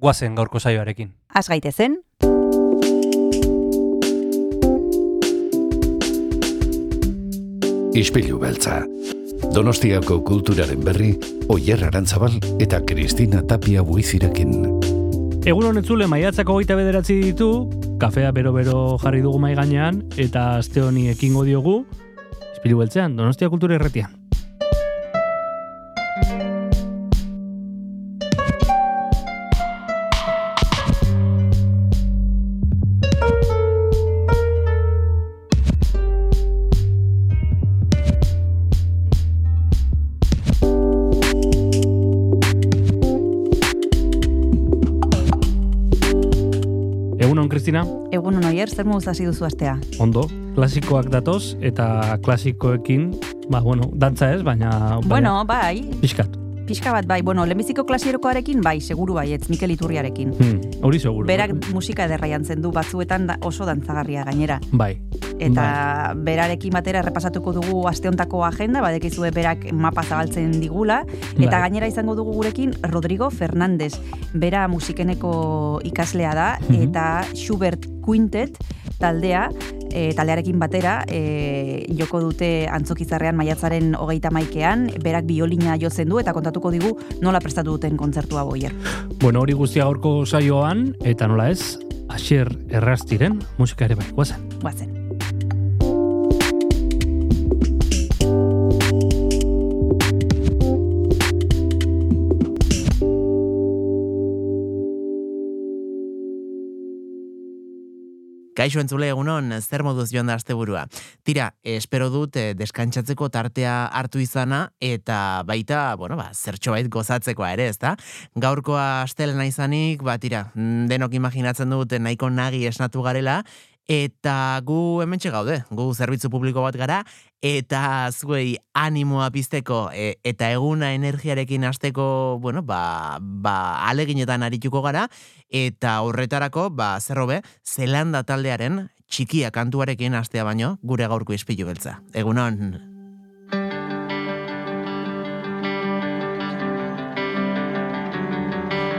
guazen gaurko saioarekin. Az gaitezen, Ispilu beltza. Donostiako kulturaren berri, Oyer Arantzabal eta Kristina Tapia buizirekin. Egun honetzule maiatzako goita bederatzi ditu, kafea bero-bero jarri dugu mai gainean, eta aste honi ekingo diogu, Ispilu beltzean, Donostia Kultura Erretian. Egun hon, Kristina, egun oier, zer moduz hasi duzu astea? ondo, klasikoak datoz, eta klasikoekin, ba, bueno, dantza ez, baina... Bueno, bai, Piskat. pixka bat bai, bueno, lehenbiziko klasierokoarekin bai, seguru bai, ez Mikel Iturriarekin. Hmm, hori seguru. Berak musika ederra jantzen du batzuetan da oso dantzagarria gainera. Bai. Eta berarekin batera errepasatuko dugu asteontako agenda, badekizue berak mapa zabaltzen digula, eta Bai. gainera izango dugu gurekin Rodrigo Fernandez. Bera musikeneko ikaslea da, Mhm. eta Schubert Quintet taldea, e, taldearekin batera, e, joko dute antzokizarrean maiatzaren hogeita maikean, berak biolina jotzen du, eta kontatuko digu nola prestatu duten kontzertua boier. Bueno, hori guztia gaurko saioan, eta nola ez, Asier Errastiren musika ere bai, guazen. Guazen. Kaixo entzule egunon, zer moduz joan da asteburua. Tira, espero dut eh, deskantsatzeko tartea hartu izana eta baita, bueno, ba, zertxobait gozatzekoa ere, ezta? Gaurkoa astelena izanik, ba, tira, mm, denok imaginatzen dut nahiko nagi esnatu garela, eta gu hementxe gaude, gu zerbitzu publiko bat gara, eta zuei animoa pizteko e, eta eguna energiarekin hasteko, bueno, ba, ba aleginetan arituko gara, eta horretarako, ba, zerrobe, Zelanda taldearen txikia kantuarekin hastea baino, gure gaurko ispilu beltza. Egunon,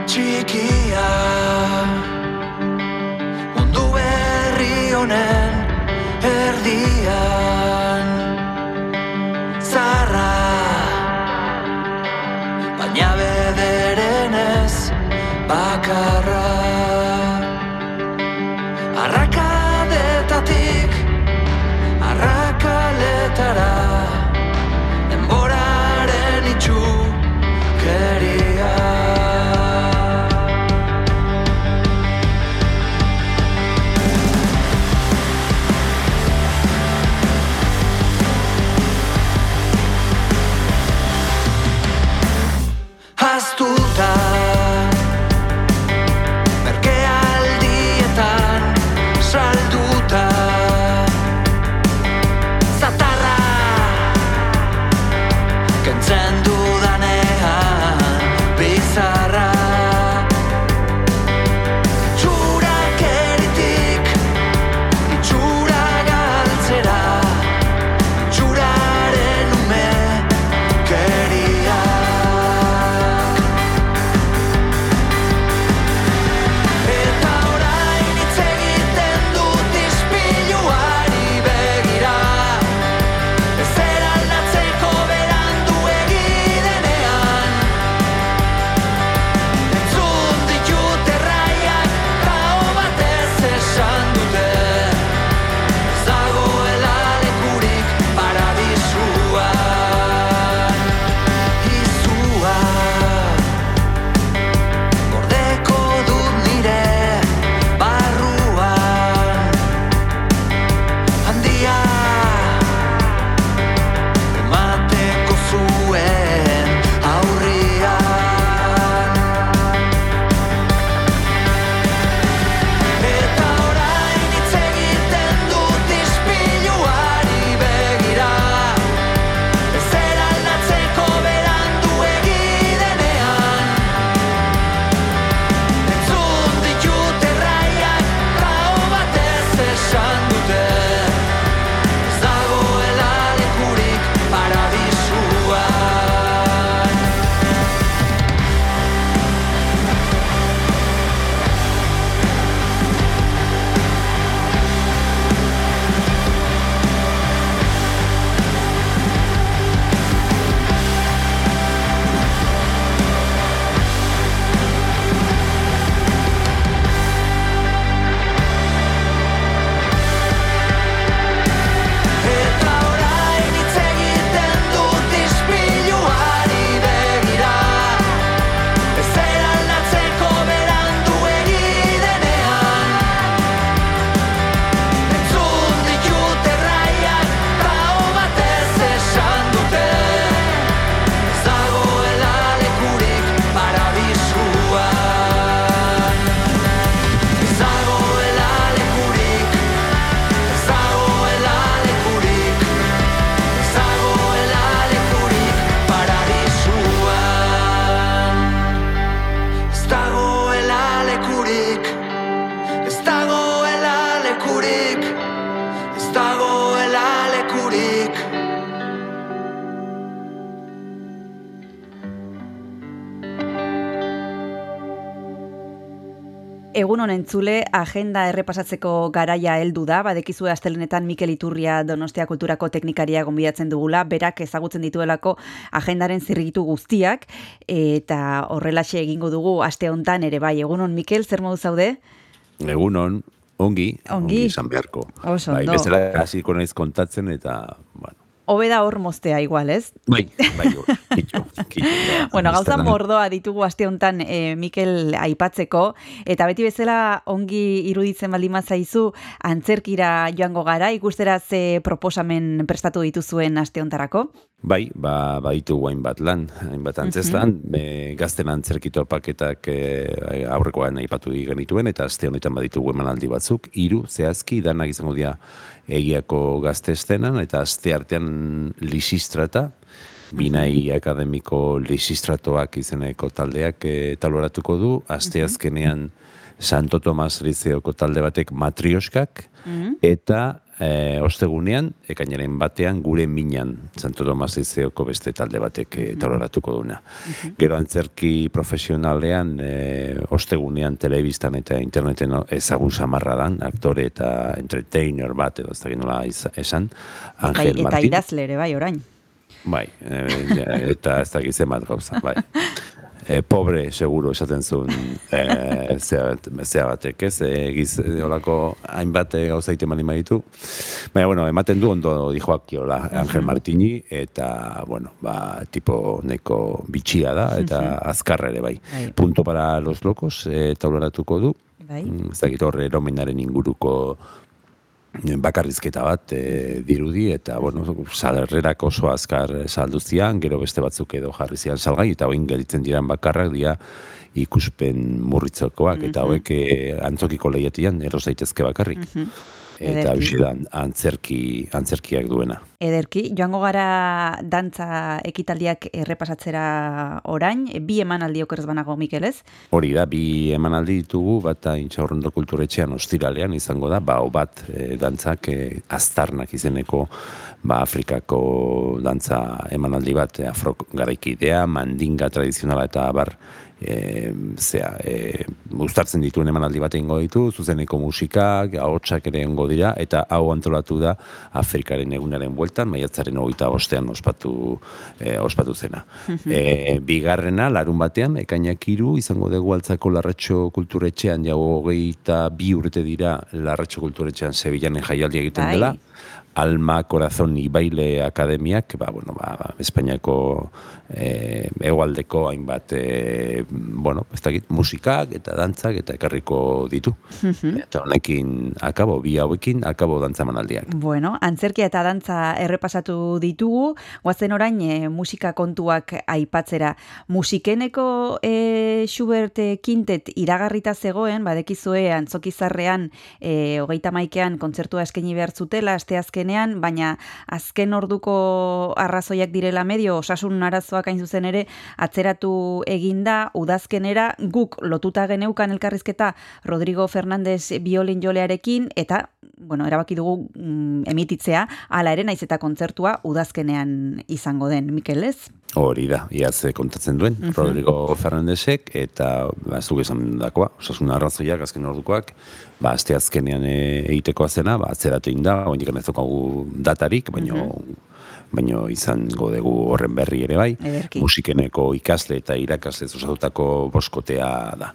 txikia honen erdian. Zarra baina bederen ez bakarra Egun honen zule, agenda errepasatzeko garaia heldu da, badekizu astelenetan Mikel Iturria Donostia Kulturako teknikaria gonbidatzen dugula, berak ezagutzen dituelako agendaren zirrigitu guztiak, eta horrelaxe egingo dugu aste hontan ere bai. Egun hon, Mikel, zer modu zaude? Egunon, ongi, Ongi. izan beharko. Oso bai, ondo. bezala hasiko naiz kontatzen eta, bueno, Hobe da hor moztea igual, ez? bai, bai, kitxo, kitxo. ja, Bueno, gauza mordoa ditugu aste honetan e, Mikel aipatzeko, eta beti bezala ongi iruditzen baldin zaizu antzerkira joango gara, ikustera ze proposamen prestatu dituzuen aste hontarako. Bai, ba, baditu hainbat lan, hainbat antzestan, mm gazten antzerkito paketak e, aurrekoan aipatu genituen, eta aste honetan baditugu emanaldi batzuk, hiru zehazki, danak izango dira egiako gazte estenan, eta aste artean lisistrata, binai akademiko lisistratoak izeneko taldeak e, taloratuko du, aste azkenean Santo Tomas Lizeoko talde batek matrioskak, eta e, ostegunean, ekainaren batean, gure minan Santo Tomas Lizeoko beste talde batek e, taloratuko duna. Gero antzerki profesionalean, e, ostegunean telebistan eta interneten ezagun samarra dan, aktore eta entertainer bat, edo ez da nola iz- esan, Bai, Angel eta Martin. idazle ere bai orain. Bai, e, eta ez dakit zenbat gauza, bai. E, pobre, seguro, esaten zuen e, zea, zea batek, ez? E, giz, olako hainbat e, gauza iten bali ditu. Baina, bueno, ematen du ondo dijoakiola Angel Martini, eta, bueno, ba, tipo neko bitxia da, eta azkarra ere, bai. Bai. Punto para los locos, e, tauraratuko du. Bai. Mm, Ez dakit horre eromenaren inguruko bakarrizketa bat e, dirudi eta bueno, salerrerak oso azkar salduzian, gero beste batzuk edo jarri zian salgai eta hoin gelitzen diran bakarrak dira ikuspen murritzokoak eta hauek e, antzokiko lehiatian eros daitezke bakarrik. Eta da antzerki, antzerkiak duena. Ederki, joango gara dantza ekitaldiak errepasatzera orain, bi emanaldi okerrez banago Mikel, ez? Hori da, bi emanaldi ditugu, bata intxaurrondo kulturetxean ostiralean izango da, ba, bat e, dantzak e, aztarnak izeneko ba, Afrikako dantza emanaldi bat, e, afro garaikidea, mandinga tradizionala eta bar, e, zea, e, uztartzen dituen emanaldi bat egingo ditu, zuzeneko musikak, ahotsak ere egongo dira, eta hau antolatu da Afrikaren egunaren bueltan, maiatzaren hogeita bostean ospatu, e, ospatu zena. e, bigarrena, larun batean, ekainak hiru izango dugu altzako larratxo kulturetxean, jau hogeita bi urte dira larratxo kulturetxean Sevillanen jaialdi egiten Bai. dela, Alma Corazón y Baile Akademiak, ba, bueno, ba, Espainiako e, egualdeko hainbat, e, bueno, ez dakit, musikak eta dantzak eta ekarriko ditu. Eta honekin akabo, bi hauekin akabo dantza manaldiak. Bueno, antzerkia eta dantza errepasatu ditugu, guazen orain e, musika kontuak aipatzera. Musikeneko e, Schubert Quintet iragarrita zegoen, badekizue antzokizarrean e, hogeita maikean kontzertua eskaini behar zutela, aste azkenean, baina azken orduko arrazoiak direla medio, osasun arazoak hain zuzen ere, atzeratu eginda, udazkenera guk lotuta geneukan elkarrizketa Rodrigo Fernandez biolin jolearekin, eta, bueno, erabaki dugu mm, emititzea, ala ere naiz eta kontzertua udazkenean izango den, Mikel, ez? Hori da, iaz kontatzen duen, Rodrigo Fernandezek, eta ba, zuk esan dakoa, osasun arrazoiak, azken ordukoak, ba, azte azkenean eh, egitekoa zena, ba, atzeratu egin da, oindik ez datarik, baino, baino izango dugu horren berri ere bai, Ederki. musikeneko ikasle eta irakasle osatutako boskotea da.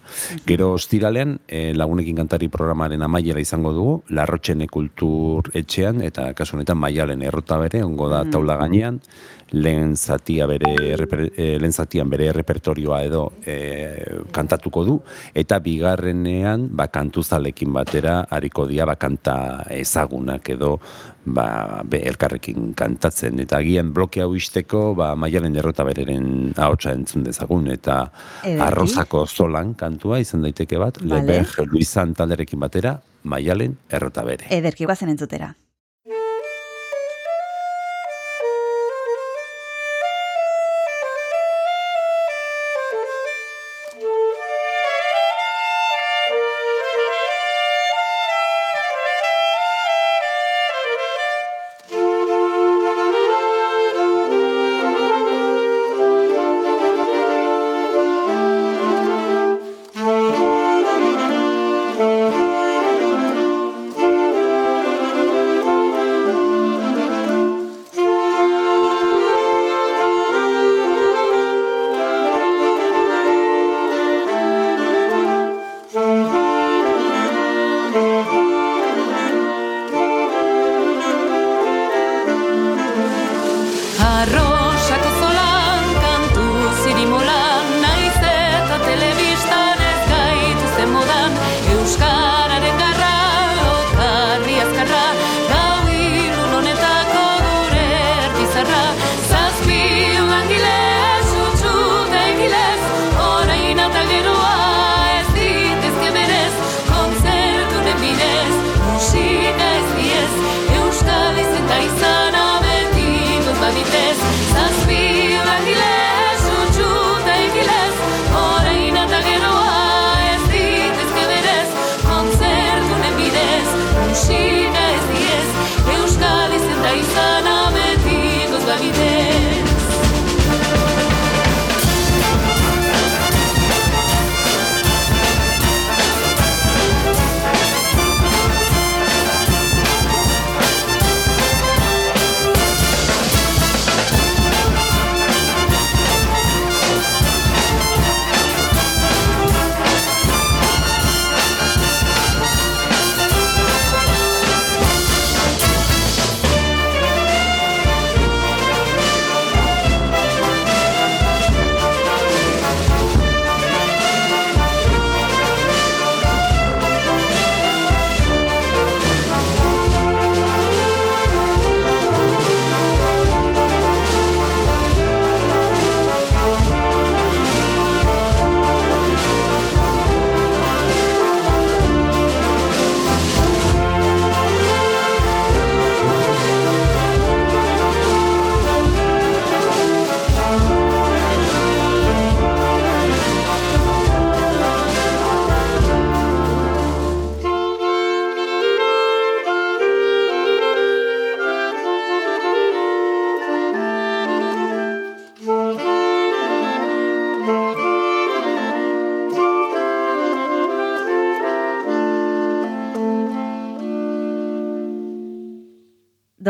Gero ostiralean, eh, lagunekin kantari programaren amaiera izango dugu, Larrotxene kultur etxean, eta kasu honetan maialen errota bere, ongo da taula gainean, lehen zatia bere eh, lehen zatian bere repertorioa edo eh, kantatuko du eta bigarrenean ba kantuzalekin batera hariko dira ba kanta ezagunak edo ba be, elkarrekin kantatzen eta agian bloke hau isteko ba maialen errota bereren ahotsa entzun dezagun eta Ederki. arrozako zolan kantua izan daiteke bat Vale. Leber Luisan talderekin batera maialen errota bere Ederki, guazen entzutera.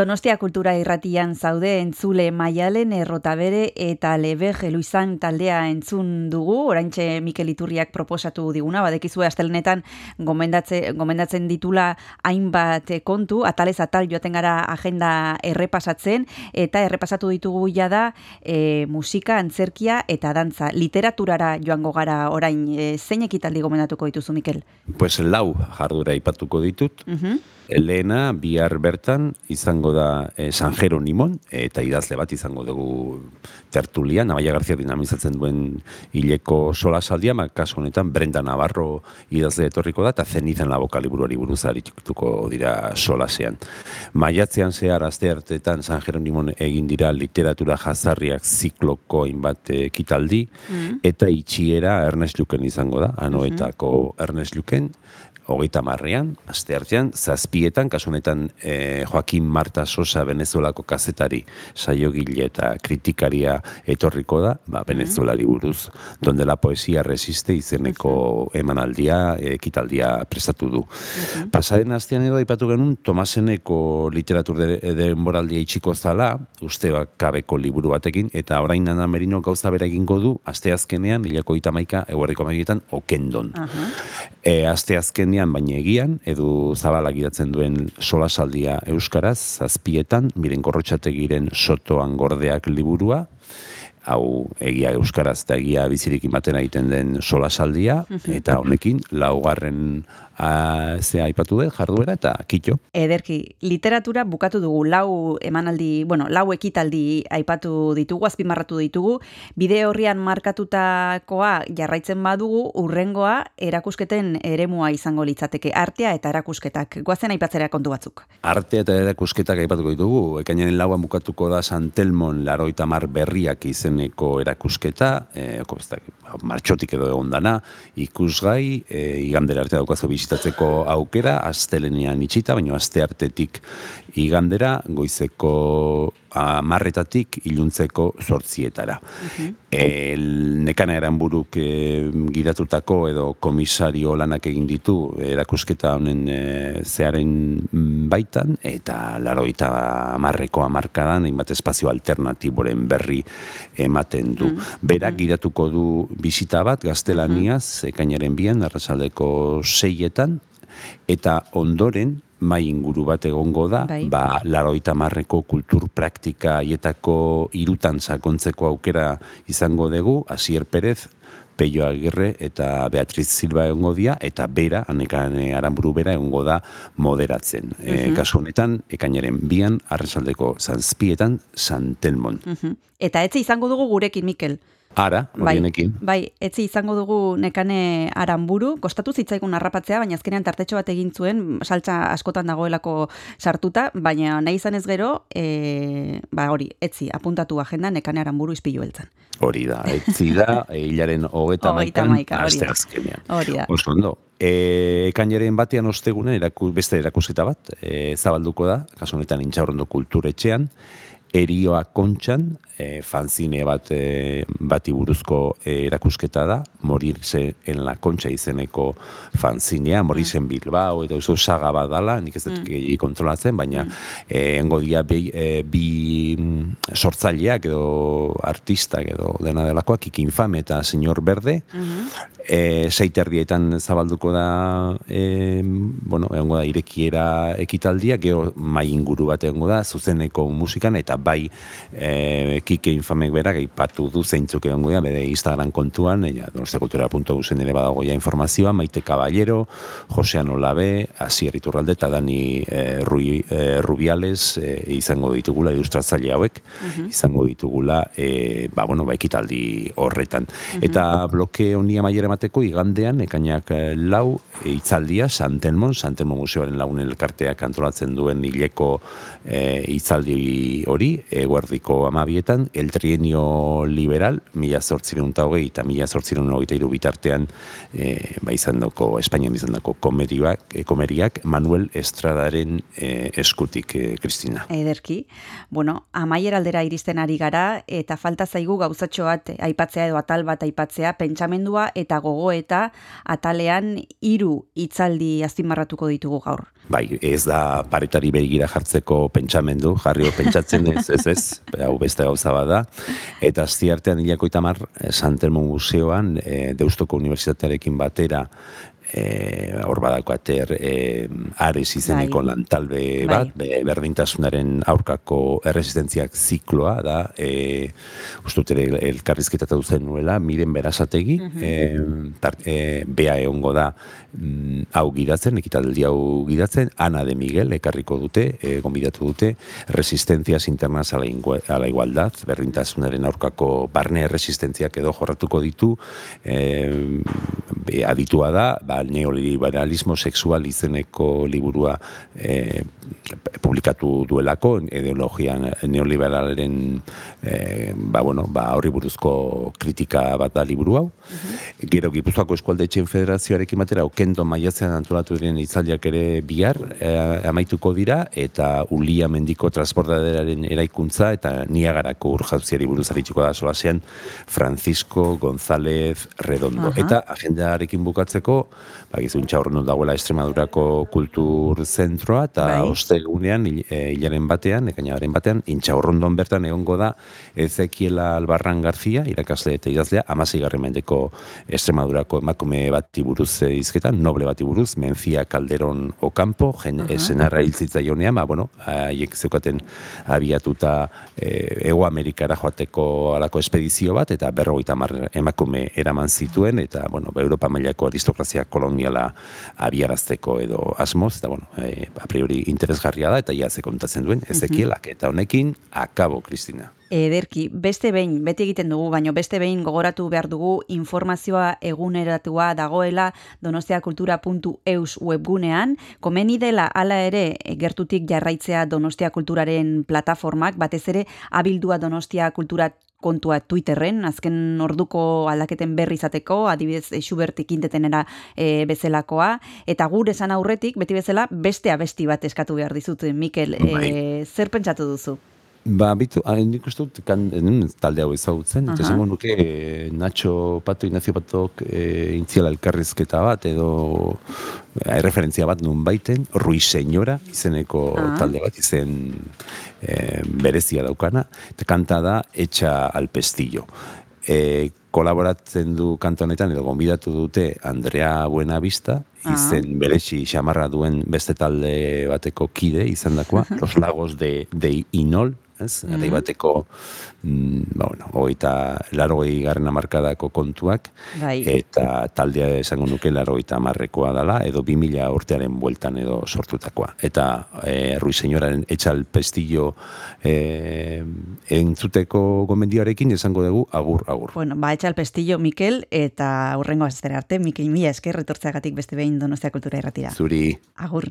Donostia Kultura Irratian zaude entzule Maialen Errotabere eta Lebe Geluizan taldea entzun dugu. Oraintxe Mikel Iturriak proposatu diguna, badekizue astelenetan gomendatze, gomendatzen ditula hainbat kontu, atalez atal joaten gara agenda errepasatzen, eta errepasatu ditugu jada e, musika, antzerkia eta dantza. Literaturara joango gara orain, e, zein ekitaldi gomendatuko dituzu, Mikel? Pues lau jardura ipatuko ditut. Mhm. Elena, bihar bertan, izango da eh, San Jeronimon, eta idazle bat izango dugu tertulian, Amaia Garzia dinamizatzen duen hileko sola saldia, kasu honetan Brenda Navarro idazle etorriko da, eta zenizan laboka liburuari buruz arituko dira solasean. Maiatzean zehar aste hartetan San Jeronimon egin dira literatura jazarriak zikloko hainbat ekitaldi, eta itxiera Ernest Luken izango da, anoetako Ernest Luken, hogeita marrean, aste artean, zazpietan, kasu honetan eh, Joaquin Marta Sosa Venezuelako kazetari saiogile eta kritikaria etorriko da, ba, Venezuelari buruz, donde la poesia resiste izeneko emanaldia, ekitaldia prestatu du. Pasaren astean edo aipatu genuen Tomaseneko literatur de, denboraldia itxiko zala, uste kabeko liburu batekin, eta orain Ana Merino gauza bera egingo du, aste azkenean, hilako itamaika, eguerriko amaiketan, okendon. Aha. E, aste azkenean, baina egian, edu zabalak idatzen duen solasaldia euskaraz, zazpietan, miren korrotxategiren sotoan gordeak liburua, hau egia euskaraz eta egia bizirik ematen egiten den solasaldia, eta honekin laugarren a, ze aipatu dut, jarduera eta kitxo. Ederki, literatura bukatu dugu, lau emanaldi, bueno, lau ekitaldi aipatu ditugu, azpimarratu ditugu, bide horrian markatutakoa jarraitzen badugu, urrengoa erakusketen eremua izango litzateke, artea eta erakusketak. Goazen aipatzera kontu batzuk. Arte eta erakusketak aipatuko ditugu, ekainaren lauan bukatuko da San Telmon laroita mar berriak izeneko erakusketa, e, martxotik edo egon dana, ikusgai, e, igandera arte daukazu bisitatzeko aukera, astelenean itxita, baina aste artetik igandera, goizeko amarretatik iluntzeko sortzietara. El, nekana eranburuk e, gidatutako edo komisario lanak egin ditu erakusketa honen e, zearen baitan, eta laroita amarreko amarkadan, hainbat espazio alternatiboren berri ematen du. Berak gidatuko du bisita bat, gaztelaniaz, ekainaren bian, arrasaldeko seietan, eta ondoren, mai inguru bat egongo da, Bai. ba, laroita marreko kultur praktika hietako irutan sakontzeko aukera izango dugu, Asier Perez, Peio Agirre eta Beatriz Silva egongo dira, eta bera, anekan aranburu bera egongo da moderatzen. E, kasu honetan, ekainaren bian, arrasaldeko zanzpietan, San Telmon. Mhm. Eta etzi izango dugu gurekin, Mikel. Ara, Bai, horienekin. bai, etzi izango dugu nekane aranburu, kostatu zitzaigun harrapatzea, baina azkenean tartetxo bat egin zuen, saltza askotan dagoelako sartuta, baina nahi izan ez gero, e, ba hori, etzi, apuntatu agenda nekane aranburu izpilu beltzan. Hori da, etzi da, hilaren hogeta maikan, da. azkenean. Hori da. Oso ondo. E, ekainaren batean ostegunen eraku, beste erakusketa bat, e, zabalduko da, kasu honetan intxaurrondo kulturetxean, erioa kontxan, e, fanzine bat e, bati buruzko e, erakusketa da, morirse en la kontxa izeneko fanzinea, morirse en Bilbao, edo oso saga bat dala, nik ez dut gehiago kontrolatzen, baina e, engo dia bi, e, bi mm, sortzaileak edo artistak edo dena delakoak, Kiki Infame eta Señor Verde, e, seiterdietan zabalduko da, e, bueno, egongo da irekiera ekitaldia, gero mai inguru bat egongo da, zuzeneko musikan, eta bai e, Kike Infamek berak aipatu du zeintzuk egongo da, bere Instagram kontuan, ja, donostiakultura.usen ere badago ja informazioa, Maite Caballero, Josean Olabe, Asier Iturralde eta Dani e, Rui, e, Rubiales e, izango ditugula ilustratzaile hauek, izango ditugula e, ba, bueno, ba, ekitaldi horretan. Eta bloke honi amaiera emateko igandean, ekainak eh, lau, e, itzaldia, Santelmon, Santelmon Museoaren lagun elkarteak antolatzen duen hileko e, itzaldi hori, eguerdiko amabietan, el trienio liberal, mila zortzireun eta hogei, eta mila zortzireun hogeita iru bitartean, e, ba izan doko, Espainian izan dako komeriak, e, komeriak, Manuel Estradaren e, eskutik, e, Kristina. Ederki. Bueno, amaier aldera iristen ari gara, eta falta zaigu gauzatxo bat aipatzea edo atal bat aipatzea, pentsamendua eta eta gogoeta atalean hiru hitzaldi azpimarratuko ditugu gaur. Bai, ez da paretari begira jartzeko pentsamendu, jarrio pentsatzen ez, ez ez, hau beste gauza bada. Eta azti artean hilako itamar, Santelmo Museoan, e, Deustoko Unibertsitatearekin batera, e, hor badako ater e, ares izeneko Bai. lantalbe Bai. bat, be, berdintasunaren aurkako erresistentziak zikloa da, e, ustut ere elkarrizketatu duzen nuela, miren berazategi, e, tar, e, bea egongo da, mm, hau gidatzen, ekitaldi hau gidatzen, Ana de Miguel ekarriko dute, e, gonbidatu dute, resistencias internas a la, ingua- a la igualdad, berdintasunaren aurkako barne resistentziak edo jorratuko ditu, e, be, aditua da, ba, neoliberalismo sexual izeneko liburua e, publikatu duelako, ideologia neoliberalaren e, ba, bueno, ba, horri buruzko kritika bat da liburu hau. Gero Gipuzkoako Eskualdetxeen Federazioarekin batera okendo maiatzean antolatu diren itzaldiak ere bihar eh, amaituko dira eta Ulia Mendiko transportaderaren eraikuntza eta Niagarako urjauziari buruz arituko da solasean Francisco González Redondo. Aha. Eta agendarekin bukatzeko, ba, gizun txaurrendun dagoela Extremadurako kultur zentroa eta Bai. ostegunean, eh, hilaren batean, ekainaren batean, intxaurrondon bertan egongo da Ezekiela Albarran Garzia, irakasle eta idazlea, amaseigarren mendeko Extremadurako emakume bati buruz eh, hizketan, noble bati buruz, Mencia Calderon Ocampo, jen, Aha. esenarra hiltzitza jonean, ba, bueno, haiek zeukaten abiatuta eh, Ego Amerikara joateko alako espedizio bat, eta berrogeita emakume eraman zituen, eta, bueno, ba, Europa mailako aristokrazia koloniala abiarazteko edo asmoz, eta, bueno, eh, a priori interesgarria da, eta ia ze kontatzen duen, Ezekielak, eta honekin, akabo, Kristina. Ederki, beste behin, beti egiten dugu, baino beste behin gogoratu behar dugu informazioa eguneratua dagoela donostiakultura.eus webgunean, komeni dela hala ere e, gertutik jarraitzea Donostia Kulturaren plataformak, batez ere abildua Donostia Kultura kontua Twitterren, azken orduko aldaketen berri izateko, adibidez e, Schubert ikintetenera e, bezalakoa, eta gure esan aurretik, beti bezala, beste abesti bat eskatu behar dizut, Mikel, e, zer pentsatu duzu? Ba, bitu, ah, nik uste dut, kan, talde hau ezagutzen, eta Aha. esango nuke eh, Nacho Pato, Ignacio Patok e, intziala elkarrizketa bat, edo eh, erreferentzia bat nun baiten, Rui Señora, izeneko Ah. talde bat, izen eh, berezia daukana, eta kanta da Etxa al Pestillo. E, kolaboratzen du kanta honetan, edo gonbidatu dute Andrea Buenavista, Ah. izen beresi xamarra duen beste talde bateko kide izan dakoa, Los Lagos de, de Inol, ez? Mhm. Garai bateko, mm, ba, bueno, hogeita, larogei garren amarkadako kontuak, Bai. eta taldea esango nuke largoita marrekoa dela, edo 2000 urtearen bueltan edo sortutakoa. Eta e, Rui Señoraren etxal pestillo e, entzuteko gomendioarekin esango dugu agur, agur. Bueno, ba, etxal pestillo, Mikel, eta hurrengo aztera arte, Mikel, mila esker, retortzeagatik beste behin Donostia Kultura irratira. Zuri. Agur.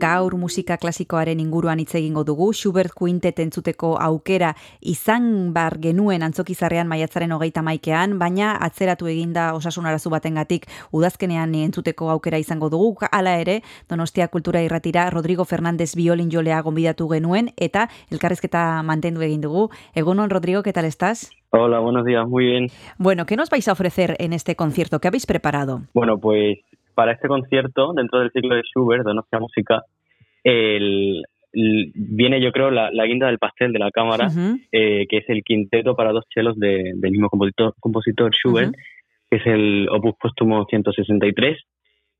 Gaur musika klasikoaren inguruan hitz egingo dugu, Schubert Quintet entzuteko aukera izan bar genuen antzokizarrean maiatzaren hogeita maikean, baina atzeratu eginda osasun arazu batengatik udazkenean entzuteko aukera izango dugu. Hala ere, Donostia Kultura Irratira Rodrigo Fernández biolin jolea gonbidatu genuen eta elkarrezketa mantendu egin dugu. Egunon, Rodrigo, ¿qué tal estás? Hola, buenos días, muy bien. Bueno, ¿qué nos vais a ofrecer en este concierto? ¿Qué habéis preparado? Bueno, pues para este concierto, dentro del ciclo de Schubert, de Nuestra Música, el, el- viene yo creo la, la guinda del pastel de la cámara, eh, que es el quinteto para dos chelos de- del mismo compositor, compositor Schubert, que es el opus póstumo 163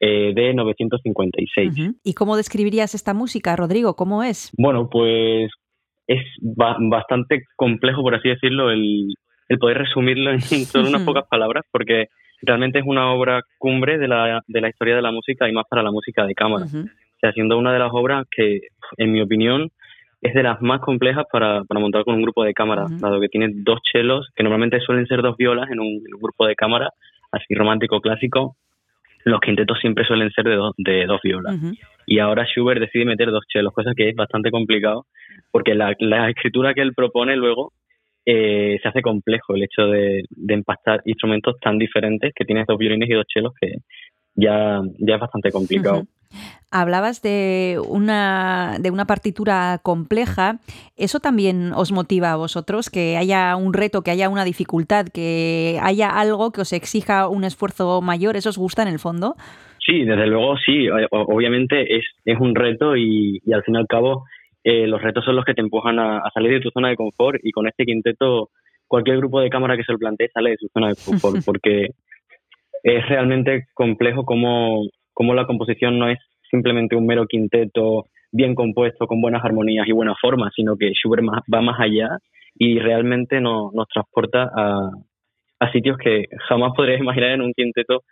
eh, de 956. Ujú. ¿Y cómo describirías esta música, Rodrigo? ¿Cómo es? Bueno, pues es ba- bastante complejo, por así decirlo, el, el poder resumirlo en solo unas pocas palabras, porque realmente es una obra cumbre de la, de la historia de la música y más para la música de cámara. O sea, siendo una de las obras que, en mi opinión, es de las más complejas para, para montar con un grupo de cámara, dado que tiene dos chelos, que normalmente suelen ser dos violas en un, en un grupo de cámara, así romántico clásico. Los quintetos siempre suelen ser de, dos de dos violas y ahora Schubert decide meter dos chelos, cosa que es bastante complicado, porque la, la escritura que él propone luego eh, se hace complejo el hecho de, de empastar instrumentos tan diferentes que tienes dos violines y dos chelos que ya, ya es bastante complicado. Hablabas de una, de una partitura compleja. ¿Eso también os motiva a vosotros? Que haya un reto, que haya una dificultad, que haya algo que os exija un esfuerzo mayor. ¿Eso os gusta en el fondo? Sí, desde luego sí, obviamente es, es un reto y, y al fin y al cabo eh, los retos son los que te empujan a, a salir de tu zona de confort y con este quinteto cualquier grupo de cámara que se lo plantee sale de su zona de confort porque es realmente complejo como, como la composición no es simplemente un mero quinteto bien compuesto con buenas armonías y buenas formas, sino que Schubert más- va más allá y realmente no- nos transporta a, a sitios que jamás podrías imaginar en un quinteto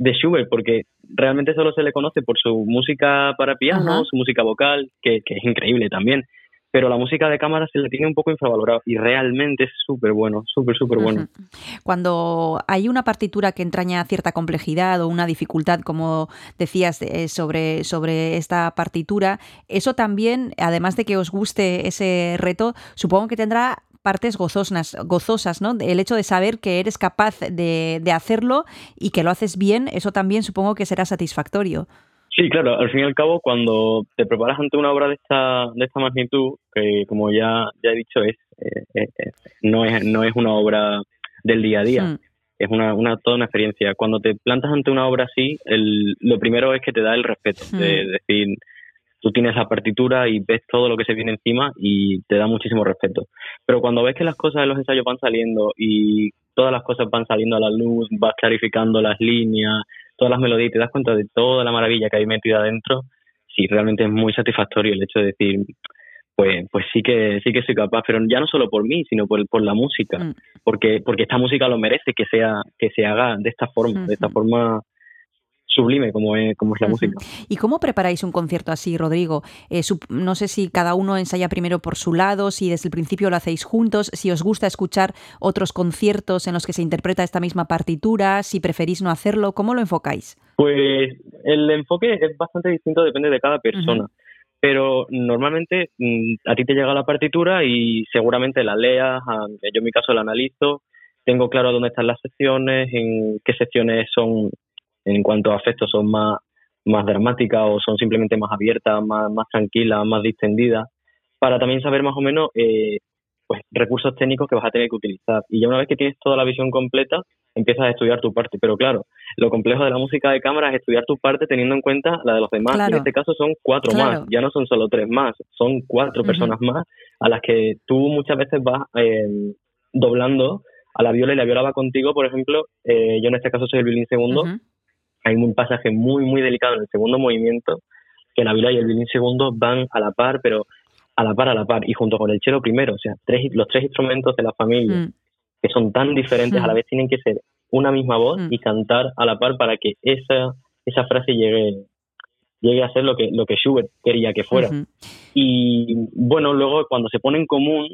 de Schubert, porque realmente solo se le conoce por su música para piano, Ajá. su música vocal, que, que es increíble también, pero la música de cámara se le tiene un poco infravalorado y realmente es súper bueno, súper, súper bueno. Cuando hay una partitura que entraña cierta complejidad o una dificultad, como decías, eh, sobre, sobre esta partitura, eso también, además de que os guste ese reto, supongo que tendrá partes gozosas, gozosas, ¿no? El hecho de saber que eres capaz de, de hacerlo y que lo haces bien, eso también supongo que será satisfactorio. Sí, claro, al fin y al cabo, cuando te preparas ante una obra de esta, de esta magnitud, que como ya, ya he dicho, es, eh, eh, no, es, no es una obra del día a día, Mm. es una, una, toda una experiencia. Cuando te plantas ante una obra así, el, lo primero es que te da el respeto, de Mm. decir, tú tienes la partitura y ves todo lo que se viene encima y te da muchísimo respeto. Pero cuando ves que las cosas de los ensayos van saliendo y todas las cosas van saliendo a la luz, vas clarificando las líneas, todas las melodías y te das cuenta de toda la maravilla que hay metida adentro, sí, realmente es muy satisfactorio el hecho de decir, pues, pues sí que sí que soy capaz, pero ya no solo por mí, sino por, por la música, Mm. porque porque esta música lo merece que sea que se haga de esta forma, de esta Ujú. forma sublime como es como es la música. ¿Y cómo preparáis un concierto así, Rodrigo? Eh, no sé si cada uno ensaya primero por su lado, si desde el principio lo hacéis juntos, si os gusta escuchar otros conciertos en los que se interpreta esta misma partitura, si preferís no hacerlo, ¿cómo lo enfocáis? Pues el enfoque es bastante distinto, depende de cada persona. Pero normalmente mm, a ti te llega la partitura y seguramente la leas, a- yo en mi caso la analizo, tengo claro dónde están las secciones, en qué secciones son, en cuanto a afectos, son más, más dramáticas o son simplemente más abiertas, más, más tranquilas, más distendidas, para también saber más o menos eh, pues recursos técnicos que vas a tener que utilizar. Y ya una vez que tienes toda la visión completa, empiezas a estudiar tu parte. Pero claro, lo complejo de la música de cámara es estudiar tu parte teniendo en cuenta la de los demás. Claro. En este caso son cuatro Claro. más, ya no son solo tres más, son cuatro personas más a las que tú muchas veces vas eh, doblando a la viola y la viola va contigo, por ejemplo, eh, yo en este caso soy el violín segundo. Hay un pasaje muy, muy delicado en el segundo movimiento, que la viola y el violín segundo van a la par, pero a la par, a la par, y junto con el cello primero, o sea, tres, los tres instrumentos de la familia, Mm. que son tan diferentes, Mm. a la vez tienen que ser una misma voz Mm. y cantar a la par para que esa, esa frase llegue llegue a ser lo que lo que Schubert quería que fuera. Y bueno, luego cuando se pone en común,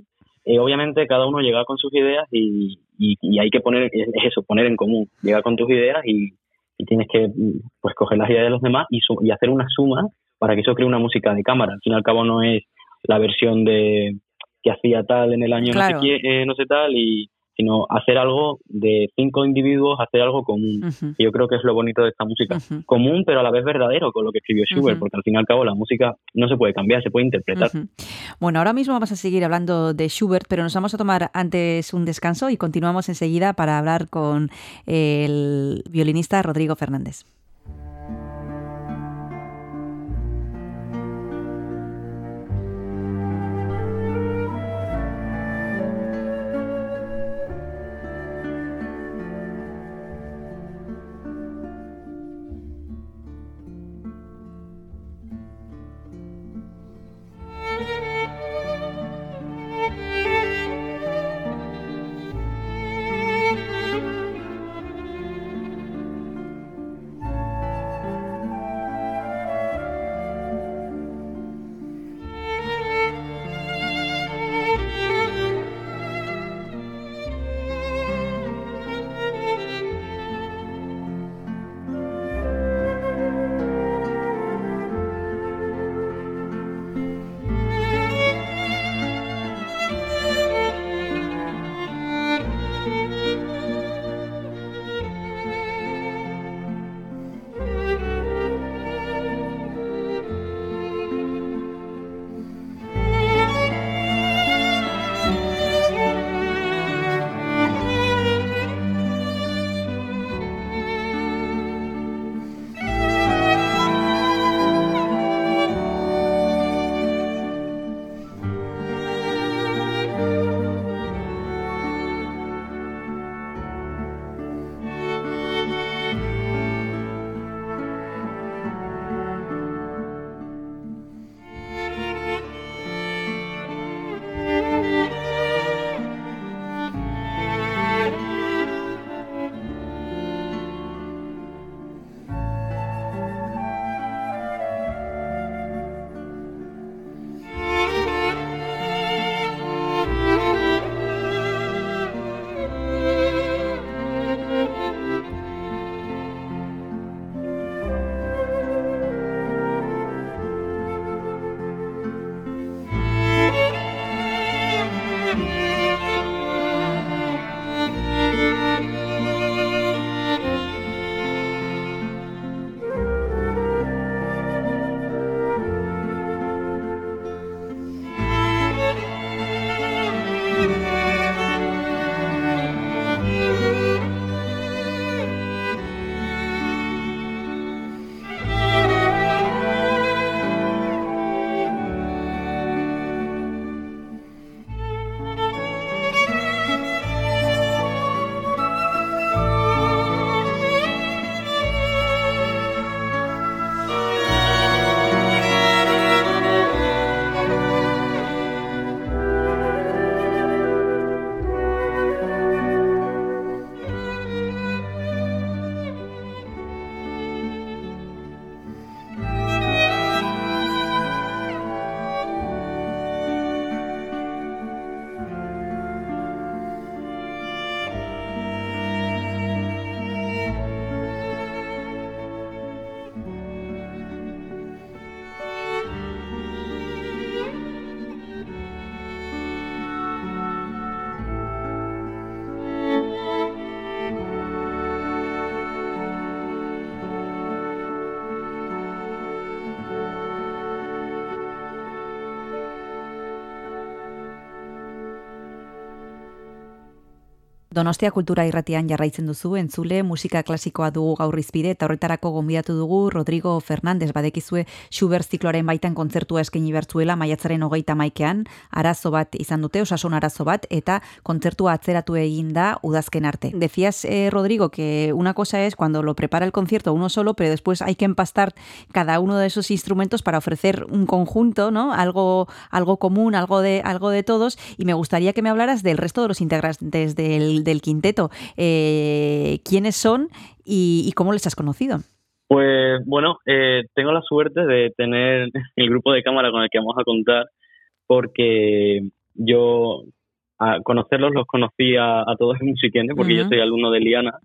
eh, obviamente cada uno llega con sus ideas y, y, y hay que poner, es eso, poner en común. Llega con tus ideas y, y tienes que mm, pues coger las ideas de los demás y, su- y hacer una suma para que eso cree una música de cámara. Al fin y al cabo no es la versión de que hacía tal en el año Claro. no, sé qué, eh, no sé tal, y, sino hacer algo de cinco individuos, hacer algo común. Ujú. Y yo creo que es lo bonito de esta música. Común, pero a la vez verdadero con lo que escribió Schubert, porque al fin y al cabo la música no se puede cambiar, se puede interpretar. Bueno, ahora mismo vamos a seguir hablando de Schubert, pero nos vamos a tomar antes un descanso y continuamos enseguida para hablar con el violinista Rodrigo Fernández. Donostia kultura irratian jarraitzen duzu, entzule musika klasikoa dugu gaur izpide, eta horretarako gonbidatu dugu Rodrigo Fernandez badekizue Schubert zikloaren baitan kontzertua eskaini bertzuela maiatzaren hogeita maikean, arazo bat izan dute, osasun arazo bat, eta kontzertua atzeratu egin da udazken arte. Decías, eh, Rodrigo, que una cosa es cuando lo prepara el concierto uno solo, pero después hay que empastar cada uno de esos instrumentos para ofrecer un conjunto, ¿no? Algo, algo común, algo de, algo de todos, y me gustaría que me hablaras del resto de los integrantes del, del quinteto. Eh, ¿Quiénes son y, y cómo les has conocido? Pues bueno, eh, tengo la suerte de tener el grupo de cámara con el que vamos a contar, porque yo a conocerlos los conocí a, a todos en Musiquene, porque yo soy alumno de Liana,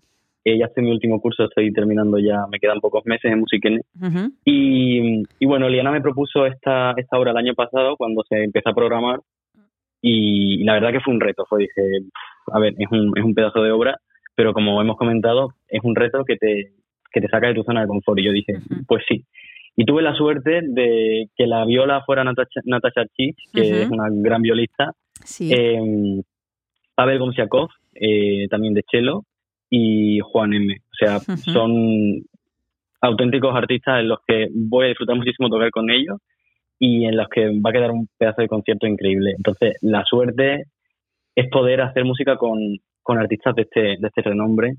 eh, ya estoy en mi último curso, estoy terminando ya, me quedan pocos meses en Musiquene. Y, y bueno, Liana me propuso esta, esta obra el año pasado cuando se empezó a programar y, la verdad que fue un reto, fue dije, "Pf, a ver, es un, es un pedazo de obra, pero como hemos comentado, es un reto que te, que te saca de tu zona de confort y yo dije, Ujú. pues sí. Y tuve la suerte de que la viola fuera Natasha, Natasha Chich, que Ujú. es una gran violista, Sí. eh, Pavel Gomsiakov, eh, también de cello, y Juan M. O sea, Ujú. son auténticos artistas en los que voy a disfrutar muchísimo tocar con ellos y en los que va a quedar un pedazo de concierto increíble. Entonces, la suerte es poder hacer música con, con artistas de este, de este renombre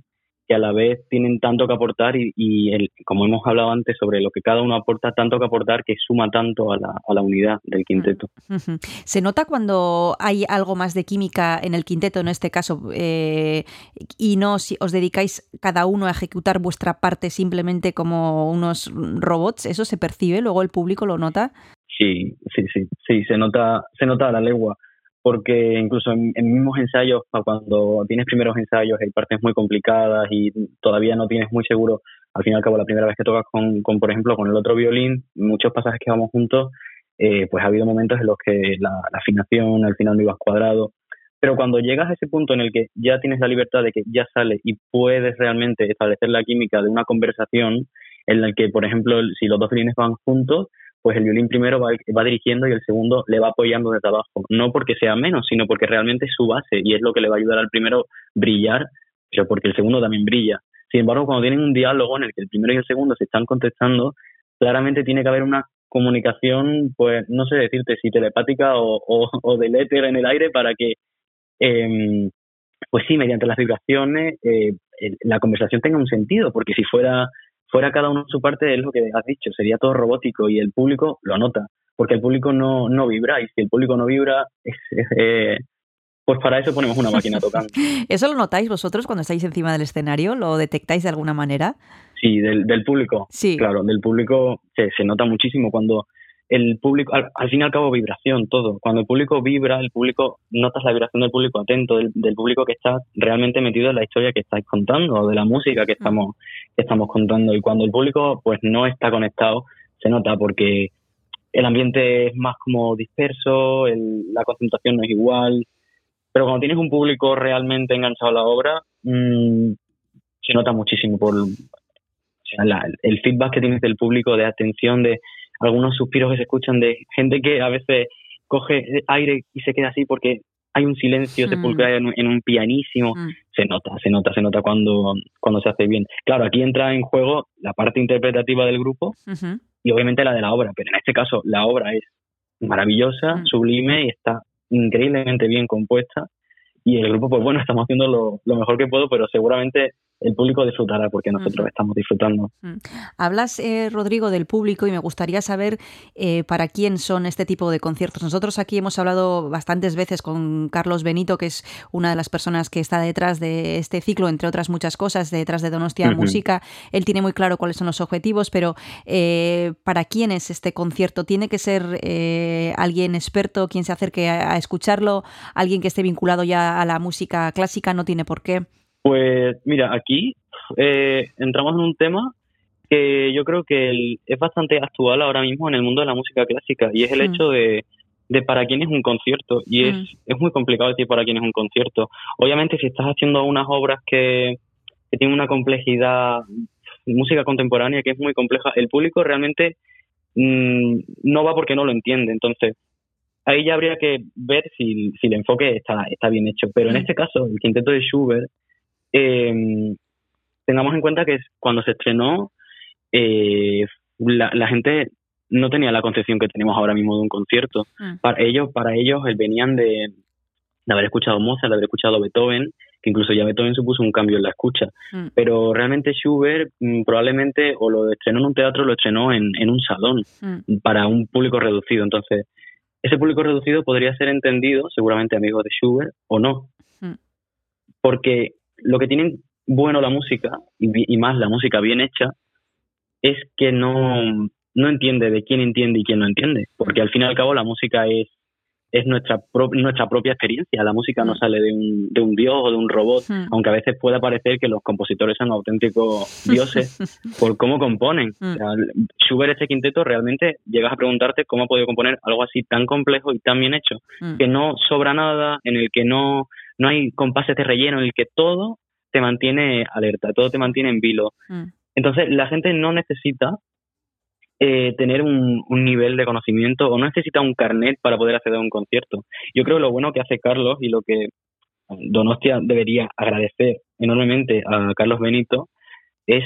que a la vez tienen tanto que aportar y, y el, como hemos hablado antes sobre lo que cada uno aporta, tanto que aportar que suma tanto a la, a la unidad del quinteto. ¿Se nota cuando hay algo más de química en el quinteto, en este caso, eh, y no si os dedicáis cada uno a ejecutar vuestra parte simplemente como unos robots? ¿Eso se percibe? ¿Luego el público lo nota? Sí, sí, sí, sí, se nota, se nota a la legua, porque incluso en, en mismos ensayos, cuando tienes primeros ensayos, hay partes muy complicadas y todavía no tienes muy seguro, al fin y al cabo, la primera vez que tocas con, por ejemplo, con el otro violín, muchos pasajes que vamos juntos, eh, pues ha habido momentos en los que la, la afinación al final no ibas cuadrado, pero cuando llegas a ese punto en el que ya tienes la libertad de que ya sale y puedes realmente establecer la química de una conversación en la que, por ejemplo, si los dos violines van juntos, pues el violín primero va, va dirigiendo y el segundo le va apoyando desde abajo. No porque sea menos, sino porque realmente es su base y es lo que le va a ayudar al primero brillar, pero porque el segundo también brilla. Sin embargo, cuando tienen un diálogo en el que el primero y el segundo se están contestando, claramente tiene que haber una comunicación, pues no sé decirte si telepática o, o, o del éter en el aire para que, eh, pues sí, mediante las vibraciones, eh, la conversación tenga un sentido, porque si fuera fuera cada uno su parte es lo que has dicho, sería todo robótico y el público lo nota, porque el público no, no vibra y si el público no vibra, es, es, eh, pues para eso ponemos una máquina tocando. ¿Eso lo notáis vosotros cuando estáis encima del escenario? ¿Lo detectáis de alguna manera? Sí, del, del público. Sí. Claro, del público se, se nota muchísimo cuando el público, al, al fin y al cabo, vibración, todo. Cuando el público vibra, el público, notas la vibración del público atento, del, del público que está realmente metido en la historia que estáis contando o de la música que estamos, que estamos contando. Y cuando el público, pues, no está conectado, se nota porque el ambiente es más como disperso, el- la concentración no es igual. Pero cuando tienes un público realmente enganchado a la obra, mm, se nota muchísimo por, o sea, la- el feedback que tienes del público, de atención, de algunos suspiros que se escuchan de gente que a veces coge aire y se queda así porque hay un silencio Mm. sepulcral en, un- en un pianísimo. Mm. Se nota, se nota, se nota cuando, cuando se hace bien. Claro, aquí entra en juego la parte interpretativa del grupo y obviamente la de la obra, pero en este caso la obra es maravillosa, Mm. sublime y está increíblemente bien compuesta. Y el grupo, pues bueno, estamos haciendo lo, lo mejor que puedo, pero seguramente el público disfrutará porque nosotros Ujú. estamos disfrutando. Hablas, eh, Rodrigo, del público y me gustaría saber eh, para quién son este tipo de conciertos. Nosotros aquí hemos hablado bastantes veces con Carlos Benito, que es una de las personas que está detrás de este ciclo, entre otras muchas cosas, detrás de Donostia. Música. Él tiene muy claro cuáles son los objetivos, pero eh, ¿para quién es este concierto? ¿Tiene que ser eh, alguien experto, quien se acerque a, a escucharlo? ¿Alguien que esté vinculado ya a la música clásica? No tiene por qué. Pues mira, aquí eh, entramos en un tema que yo creo que el- es bastante actual ahora mismo en el mundo de la música clásica y es el Mm. hecho de, de para quién es un concierto y es, Mm. es muy complicado decir para quién es un concierto. Obviamente si estás haciendo unas obras que, que tienen una complejidad, música contemporánea que es muy compleja, el público realmente mm, no va porque no lo entiende. Entonces, ahí ya habría que ver si, si el enfoque está, está bien hecho. Pero en Mm. este caso, el quinteto de Schubert, eh, tengamos en cuenta que cuando se estrenó, eh, la, la gente no tenía la concepción que tenemos ahora mismo de un concierto. Mm. Para ellos, para ellos, eh, venían de, de haber escuchado Mozart, de haber escuchado Beethoven, que incluso ya Beethoven supuso un cambio en la escucha. Mm. Pero realmente Schubert mm, probablemente o lo estrenó en un teatro o lo estrenó en, en un salón Mm. para un público reducido. Entonces, ese público reducido podría ser entendido, seguramente amigos de Schubert, o no. Mm. Porque lo que tiene bueno la música, y, y más la música bien hecha, es que no, no entiende de quién entiende y quién no entiende. Porque al fin y al cabo la música es, es nuestra, pro- nuestra propia experiencia. La música no Mm. sale de un, de un dios o de un robot, Mm. aunque a veces pueda parecer que los compositores son auténticos dioses por cómo componen. Mm. O sea, Schubert, este quinteto, realmente llegas a preguntarte cómo ha podido componer algo así tan complejo y tan bien hecho, Mm. que no sobra nada, en el que no, no hay compases de relleno, en el que todo te mantiene alerta, todo te mantiene en vilo. Mm. Entonces, la gente no necesita eh, tener un, un nivel de conocimiento o no necesita un carnet para poder acceder a un concierto. Yo creo que lo bueno que hace Carlos y lo que Donostia debería agradecer enormemente a Carlos Benito es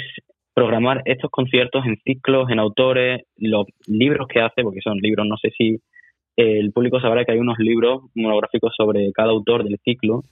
programar estos conciertos en ciclos, en autores, los libros que hace, porque son libros, no sé si el público sabrá que hay unos libros monográficos sobre cada autor del ciclo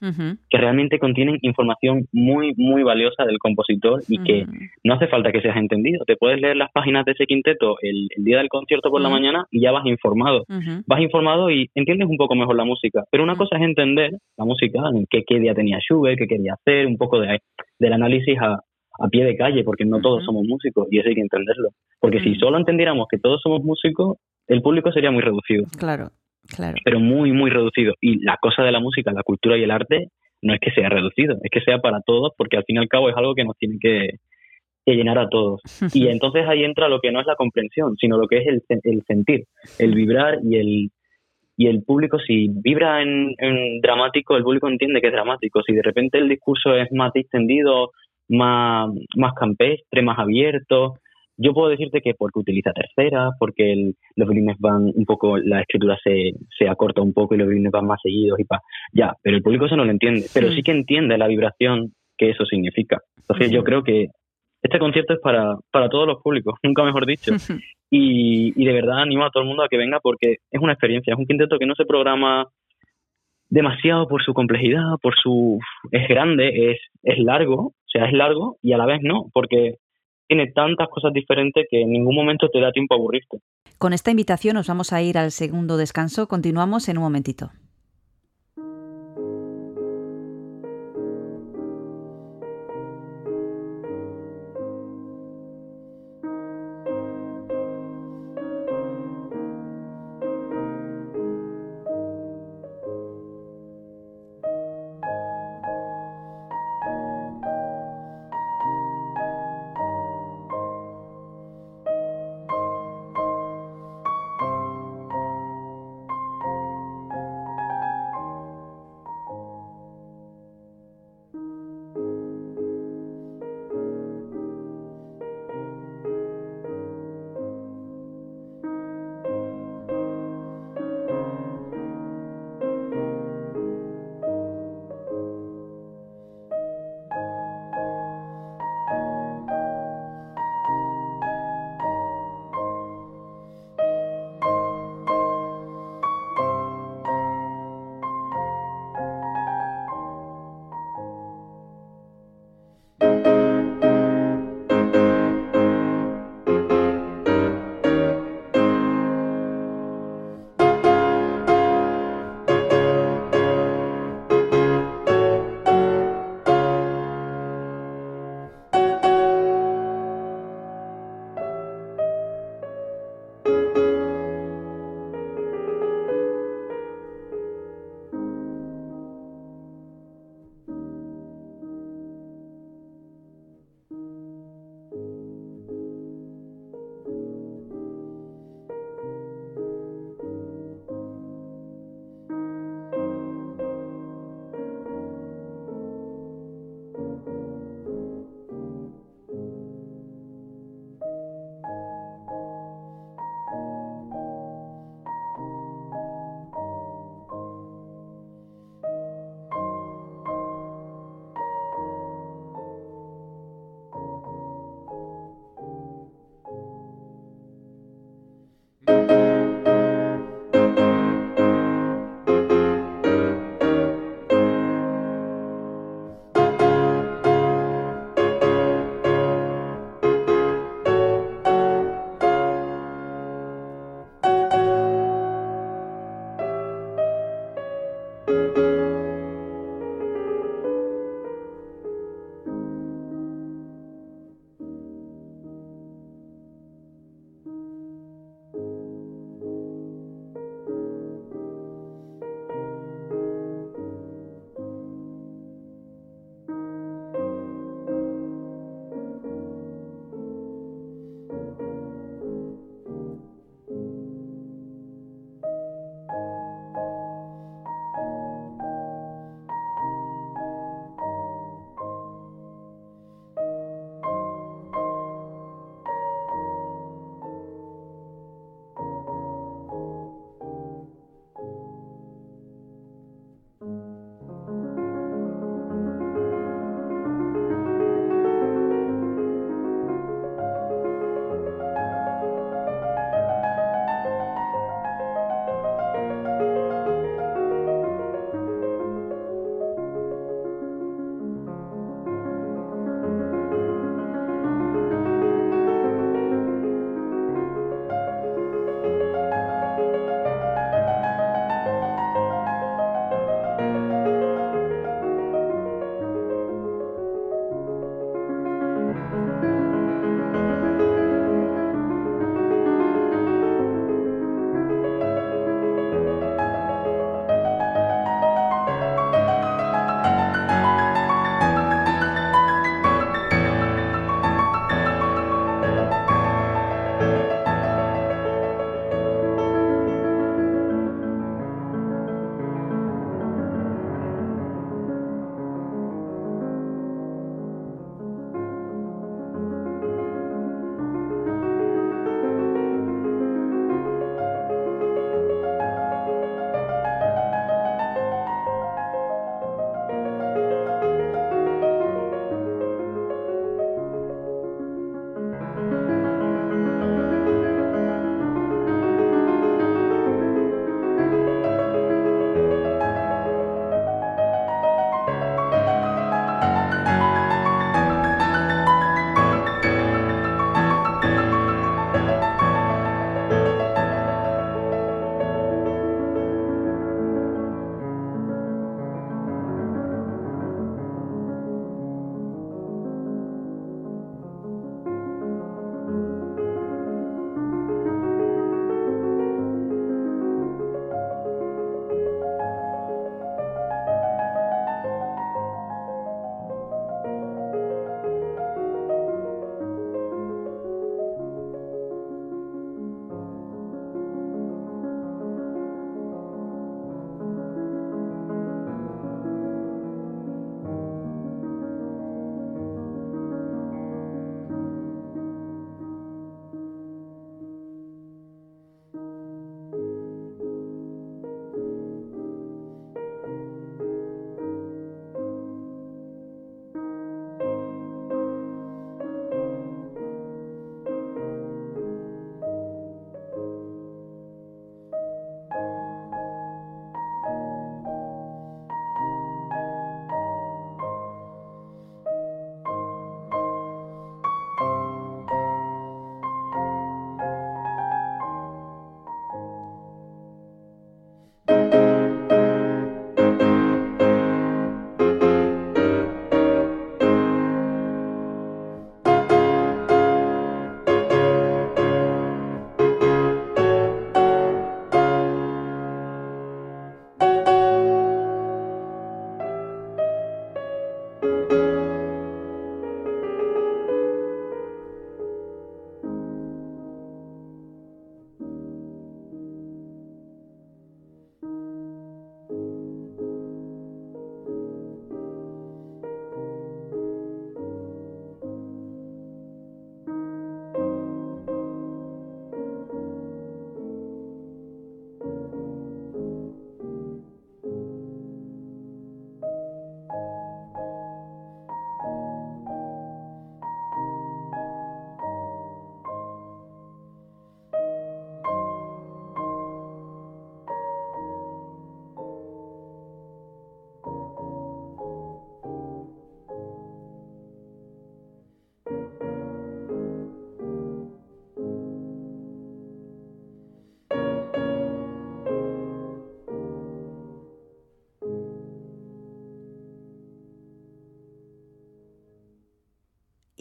que realmente contienen información muy, muy valiosa del compositor y que no hace falta que seas entendido. Te puedes leer las páginas de ese quinteto el, el día del concierto por la mañana y ya vas informado. Vas informado y entiendes un poco mejor la música. Pero una cosa es entender la música, qué, qué día tenía Schubert, qué quería hacer, un poco de, del análisis a, a pie de calle, porque no todos somos músicos y eso hay que entenderlo. Porque si solo entendiéramos que todos somos músicos, el público sería muy reducido Claro, claro. pero muy, muy reducido. Y la cosa de la música, la cultura y el arte no es que sea reducido, es que sea para todos, porque al fin y al cabo es algo que nos tiene que, que llenar a todos. Y entonces ahí entra lo que no es la comprensión, sino lo que es el, el sentir, el vibrar y el y el público si vibra en, en dramático, el público entiende que es dramático. Si de repente el discurso es más distendido, más, más campestre, más abierto, yo puedo decirte que porque utiliza tercera, porque el- los violines van un poco, la escritura se, se acorta un poco y los violines van más seguidos y pa, ya, pero el público eso no lo entiende, pero sí que entiende la vibración que eso significa. Entonces yo creo que este concierto es para, para todos los públicos, nunca mejor dicho. Y, y de verdad animo a todo el mundo a que venga porque es una experiencia, es un quinteto que no se programa demasiado por su complejidad, por su... es grande, es, es largo, o sea, es largo y a la vez no, porque tiene tantas cosas diferentes que en ningún momento te da tiempo a aburrirte. Con esta invitación nos vamos a ir al segundo descanso. Continuamos en un momentito.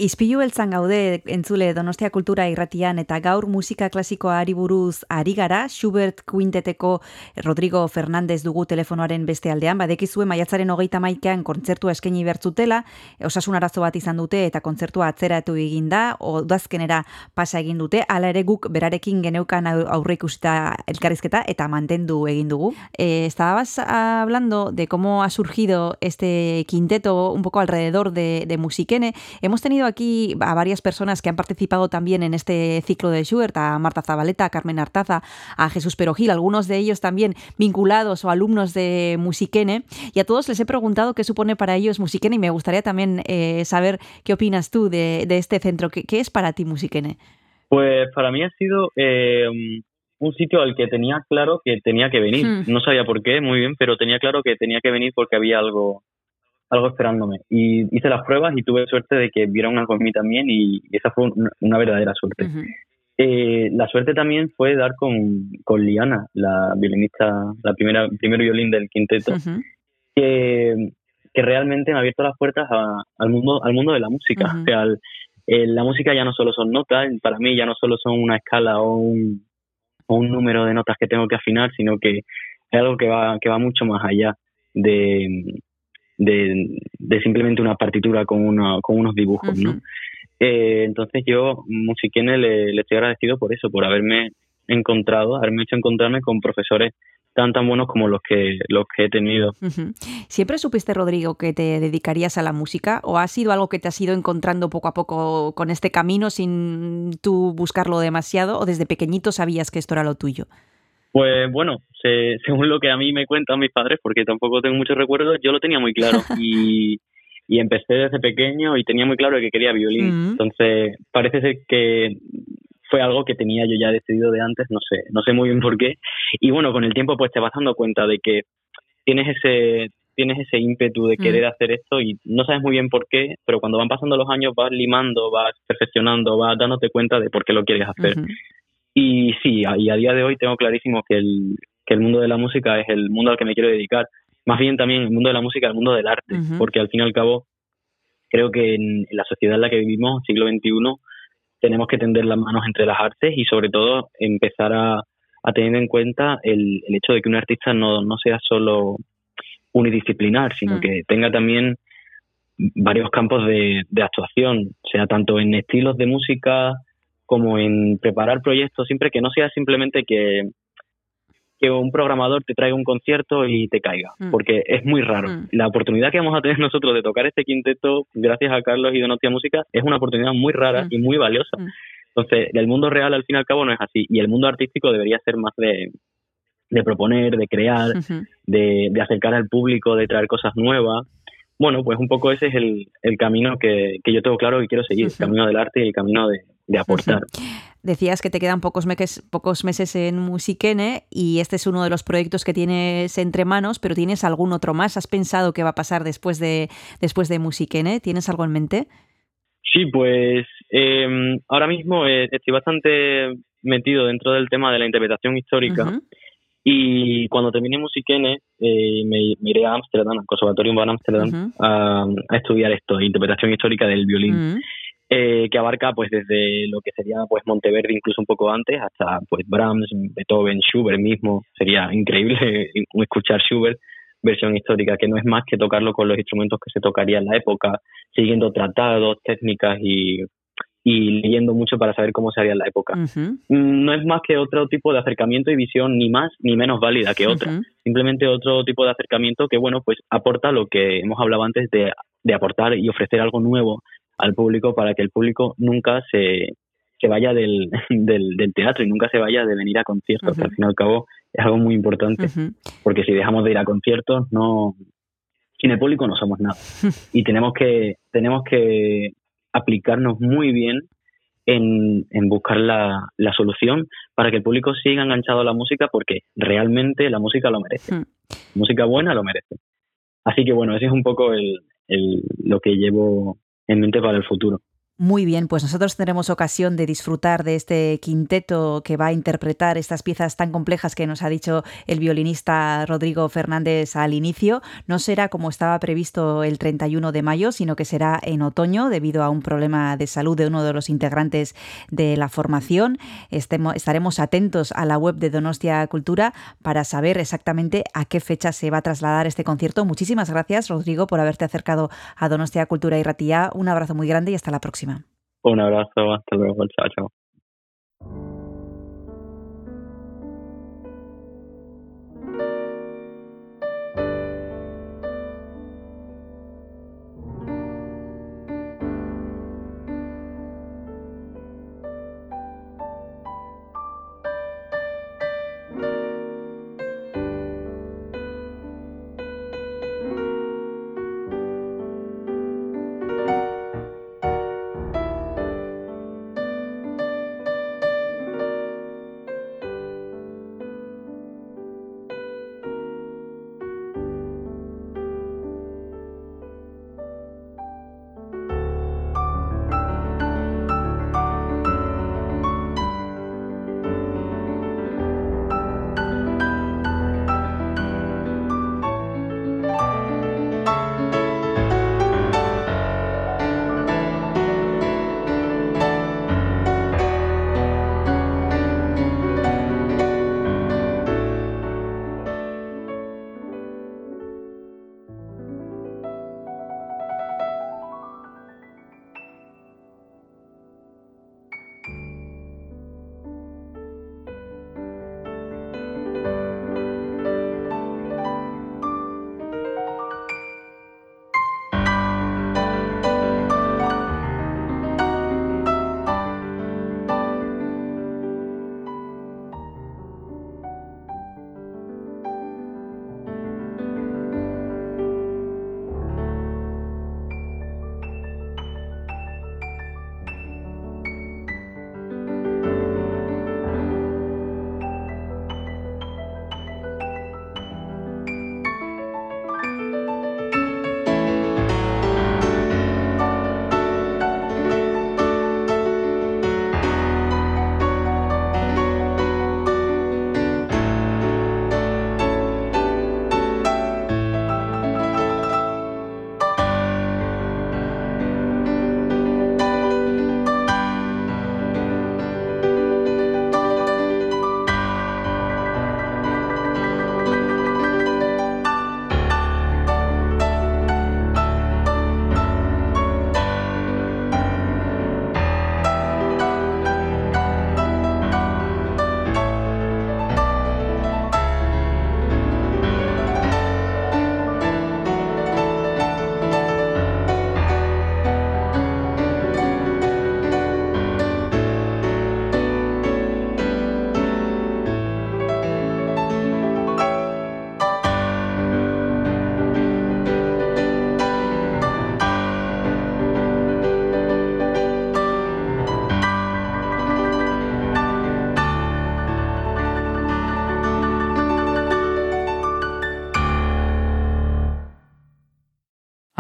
Izpilu beltzan gaude entzule Donostia Kultura irratian eta gaur musika klasikoari buruz ari gara, Schubert Quinteteko Rodrigo Fernandez dugu telefonoaren beste aldean, badekizue maiatzaren hogeita maikean kontzertua eskaini bertzutela, osasun arazo bat izan dute eta kontzertua atzeratu egin da, odazkenera pasa egin dute, hala ere guk berarekin geneukan au- aurre ikusita elkarrizketa eta mantendu egin dugu. Eh, estabas hablando de cómo ha surgido este quinteto un poco alrededor de, de Musiquene. Hemos tenido aquí a varias personas que han participado también en este ciclo de Schubert, a Marta Zabaleta, a Carmen Artaza, a Jesús Perogil, algunos de ellos también vinculados o alumnos de Musiquene. Y a todos les he preguntado qué supone para ellos Musiquene y me gustaría también eh, saber qué opinas tú de, de este centro. ¿Qué, qué es para ti Musiquene? Pues para mí ha sido eh, un sitio al que tenía claro que tenía que venir. Hmm. No sabía por qué, muy bien, pero tenía claro que tenía que venir porque había algo algo esperándome. Y hice las pruebas y tuve suerte de que vieran algo en mí también y esa fue una, una verdadera suerte. Eh, la suerte también fue dar con, con Liana, la violinista, la primera primer violín del quinteto, que, que realmente me ha abierto las puertas a- al mundo al mundo de la música. Ujú. O sea, el- eh, la música ya no solo son notas, para mí ya no solo son una escala o un, o un número de notas que tengo que afinar, sino que es algo que va que va mucho más allá de, de, de simplemente una partitura con, una, con unos dibujos, ¿no? Eh, entonces yo, Musiquene, le, le estoy agradecido por eso, por haberme encontrado, haberme hecho encontrarme con profesores tan tan buenos como los que los que he tenido. ¿Siempre supiste, Rodrigo, que te dedicarías a la música o ha sido algo que te has ido encontrando poco a poco con este camino sin tú buscarlo demasiado o desde pequeñito sabías que esto era lo tuyo? Pues bueno, se- según lo que a mí me cuentan mis padres, porque tampoco tengo muchos recuerdos, yo lo tenía muy claro y, y empecé desde pequeño y tenía muy claro que quería violín. Mm. Entonces parece ser que fue algo que tenía yo ya decidido de antes, no sé, no sé muy bien por qué. Y bueno, con el tiempo pues te vas dando cuenta de que tienes ese tienes ese ímpetu de querer Mm. hacer esto y no sabes muy bien por qué, pero cuando van pasando los años vas limando, vas perfeccionando, vas dándote cuenta de por qué lo quieres hacer. Y sí, a- y a día de hoy tengo clarísimo que el, que el mundo de la música es el mundo al que me quiero dedicar. Más bien también el mundo de la música, el mundo del arte, porque al fin y al cabo creo que en, en la sociedad en la que vivimos, siglo XXI, tenemos que tender las manos entre las artes y sobre todo empezar a, a tener en cuenta el, el hecho de que un artista no, no sea solo unidisciplinar, sino Mm. que tenga también varios campos de, de actuación, sea tanto en estilos de música como en preparar proyectos, siempre que no sea simplemente que, que un programador te traiga un concierto y te caiga, Mm. porque es muy raro. Mm. La oportunidad que vamos a tener nosotros de tocar este quinteto, gracias a Carlos y Donostia Música, es una oportunidad muy rara Mm. y muy valiosa. Entonces, el mundo real al fin y al cabo no es así, y el mundo artístico debería ser más de, de proponer, de crear, de, de acercar al público, de traer cosas nuevas. Bueno, pues un poco ese es el, el camino que, que yo tengo claro que quiero seguir, el camino del arte y el camino de, de aportar. Decías que te quedan pocos, meques- pocos meses en Musiquene y este es uno de los proyectos que tienes entre manos, pero ¿tienes algún otro más? ¿Has pensado qué va a pasar después de, después de Musiquene? ¿Tienes algo en mente? Sí, pues eh, ahora mismo eh, estoy bastante metido dentro del tema de la interpretación histórica y cuando termine Musiquene eh, me, me iré a Ámsterdam, al Amsterdam, Ujú. a, a estudiar esto, interpretación histórica del violín. Mm. Eh, que abarca pues desde lo que sería pues Monteverdi incluso un poco antes hasta pues Brahms, Beethoven, Schubert mismo. Sería increíble escuchar Schubert versión histórica, que no es más que tocarlo con los instrumentos que se tocaría en la época, siguiendo tratados, técnicas y, y leyendo mucho para saber cómo se haría en la época. Ujú. No es más que otro tipo de acercamiento y visión ni más ni menos válida que otra simplemente otro tipo de acercamiento que, bueno, pues aporta lo que hemos hablado antes de, de aportar y ofrecer algo nuevo al público para que el público nunca se, se vaya del, del, del teatro y nunca se vaya de venir a conciertos, que al fin y al cabo es algo muy importante, porque si dejamos de ir a conciertos, no sin el público no somos nada. Y tenemos que, tenemos que aplicarnos muy bien en, en buscar la, la solución para que el público siga enganchado a la música porque realmente la música lo merece. Mm. Música buena lo merece. Así que bueno, ese es un poco el, el, lo que llevo en mente para el futuro. Muy bien, pues nosotros tendremos ocasión de disfrutar de este quinteto que va a interpretar estas piezas tan complejas que nos ha dicho el violinista Rodrigo Fernández al inicio. No será como estaba previsto el 31 de mayo, sino que será en otoño debido a un problema de salud de uno de los integrantes de la formación. Estemo- estaremos atentos a la web de Donostia Cultura para saber exactamente a qué fecha se va a trasladar este concierto. Muchísimas gracias, Rodrigo, por haberte acercado a Donostia Cultura y Ratía. Un abrazo muy grande y hasta la próxima. Un abrazo, hasta luego, chao, chao.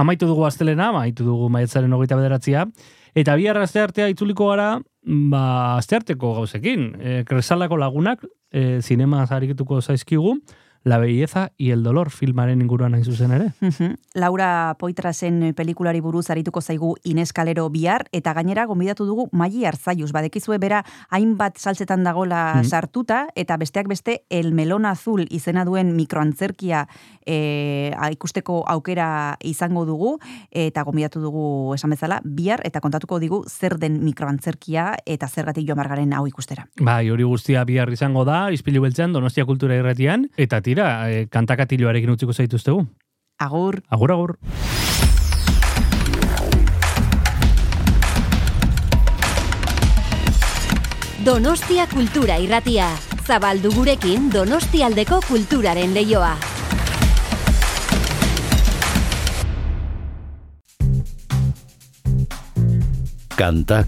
Amaitu dugu astelena, amaitu dugu maiatzaren hogeita bederatzia, eta bihar asteartea itzuliko gara, ba, astearteko gauzekin. E, kresalako lagunak, e, zinema zariketuko zaizkigu, La belleza y el dolor filmaren inguruan hain zuzen ere. Mhm. Laura Poitrasen pelikulari buruz arituko zaigu Ines Kalero bihar, eta gainera gonbidatu dugu Maili Arzaiuz. Badekizue bera hainbat saltzetan dagola Mhm. sartuta, eta besteak beste El Melon Azul izena duen mikroantzerkia e, ikusteko aukera izango dugu, eta gonbidatu dugu esan bezala bihar, eta kontatuko digu zer den mikroantzerkia eta zergatik jo margaren hau ikustera. Bai, hori guztia bihar izango da, izpilu beltzean, donostia kultura irratian, eta tira, e, kantakatiloarekin utziko zaituztegu. Agur! Agur, agur. Donostia kultura irratia. Zabaldu gurekin Donostialdeko kulturaren leioa. Kanta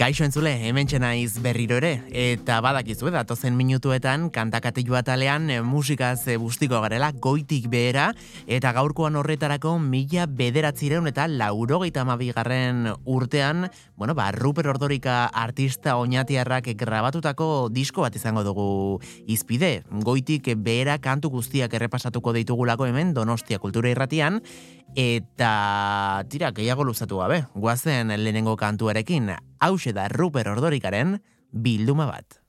Kaixo entzule, hemen naiz berriro ere, eta badakizu, datozen minutuetan, kantakatilu atalean eh, musikaz eh, bustiko garela, goitik behera, eta gaurkoan horretarako mila bederatzireun eta laurogeita mabigarren urtean, bueno, ba, Ruper Ordorika artista oinatiarrak grabatutako disko bat izango dugu izpide. Goitik behera kantu guztiak errepasatuko ditugulako hemen Donostia Kultura Irratian, eta tira, gehiago luzatu gabe, guazen lehenengo kantuarekin, hause da Ruper Ordorikaren bilduma bat.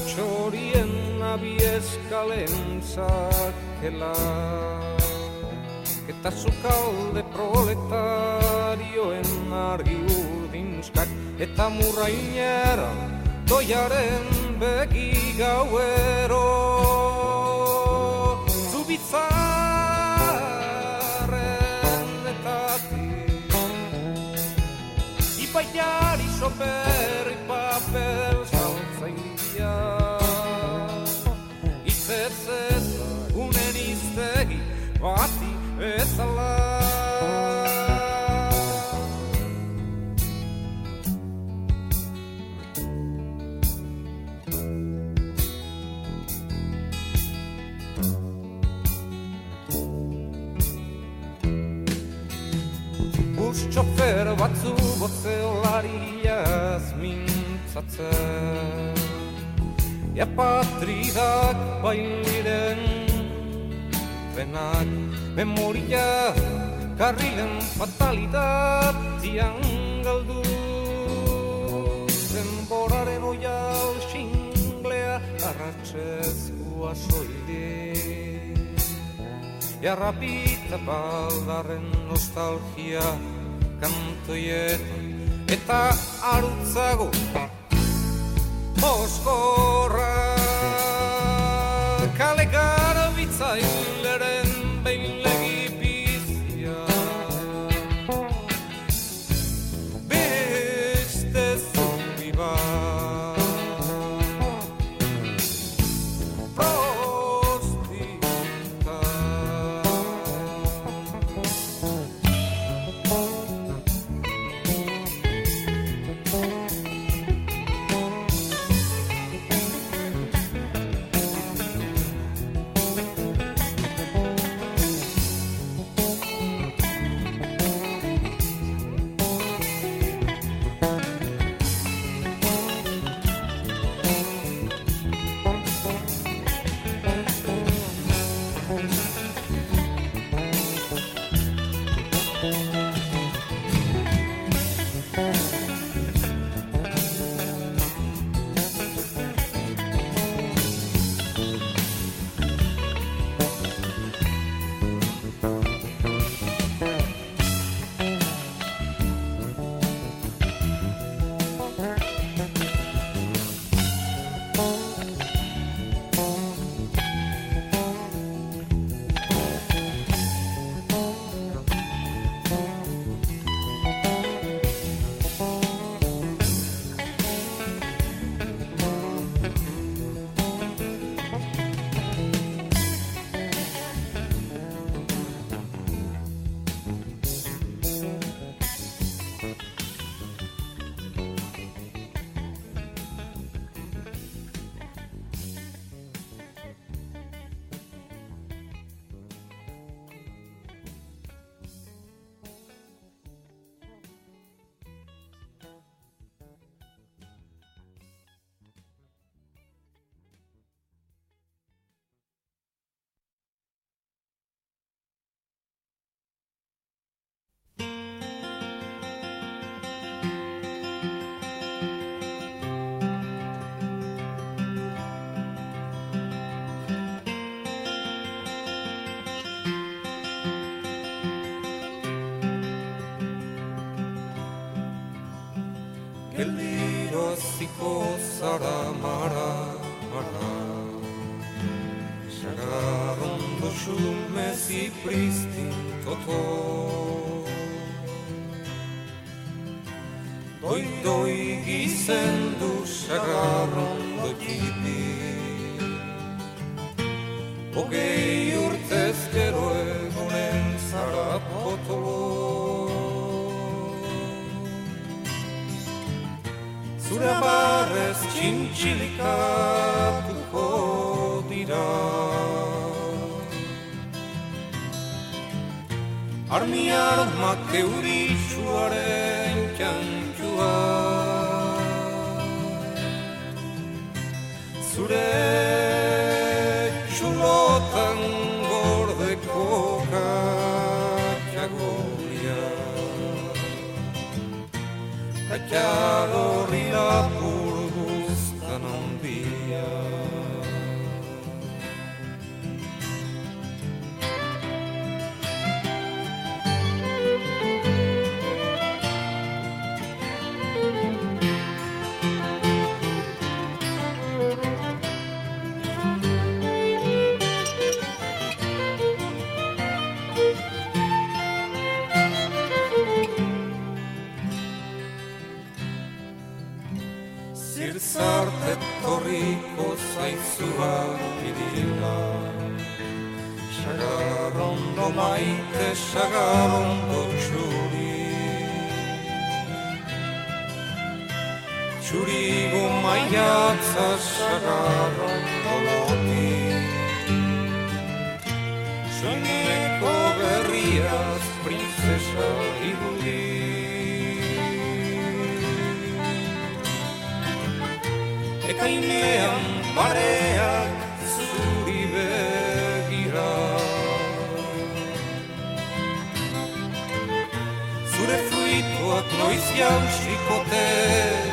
Eta kalatxorien abieskalen zakela Eta zukalde proletarioen argi urdinskak Eta murrainera doiaren begi gauero. Zubitzarren etatik Ipaiari soperri papel bati bezala Bus txofer batzu botzeolariaz mintzatzen Ja patridak bailiren penak memoria karrilen fatalitatean galdu. Denboraren oial xinglea arratxezkoa soilik Jarrapita baldarren nostalgia kantoietan eta arutzago Moskorra kale gara Geldiro aziko zara mara, mara Sagarrondo xumezi pristin toto Doi doi gizendu sagarrondo tipi Hogei sonhar uma teoria. Maite, sagarrondo txuri Txurigo maiatza, sagarrondo loti Soineko berriaz princesa irudi Ekainean mareak Luis Yao Chicote.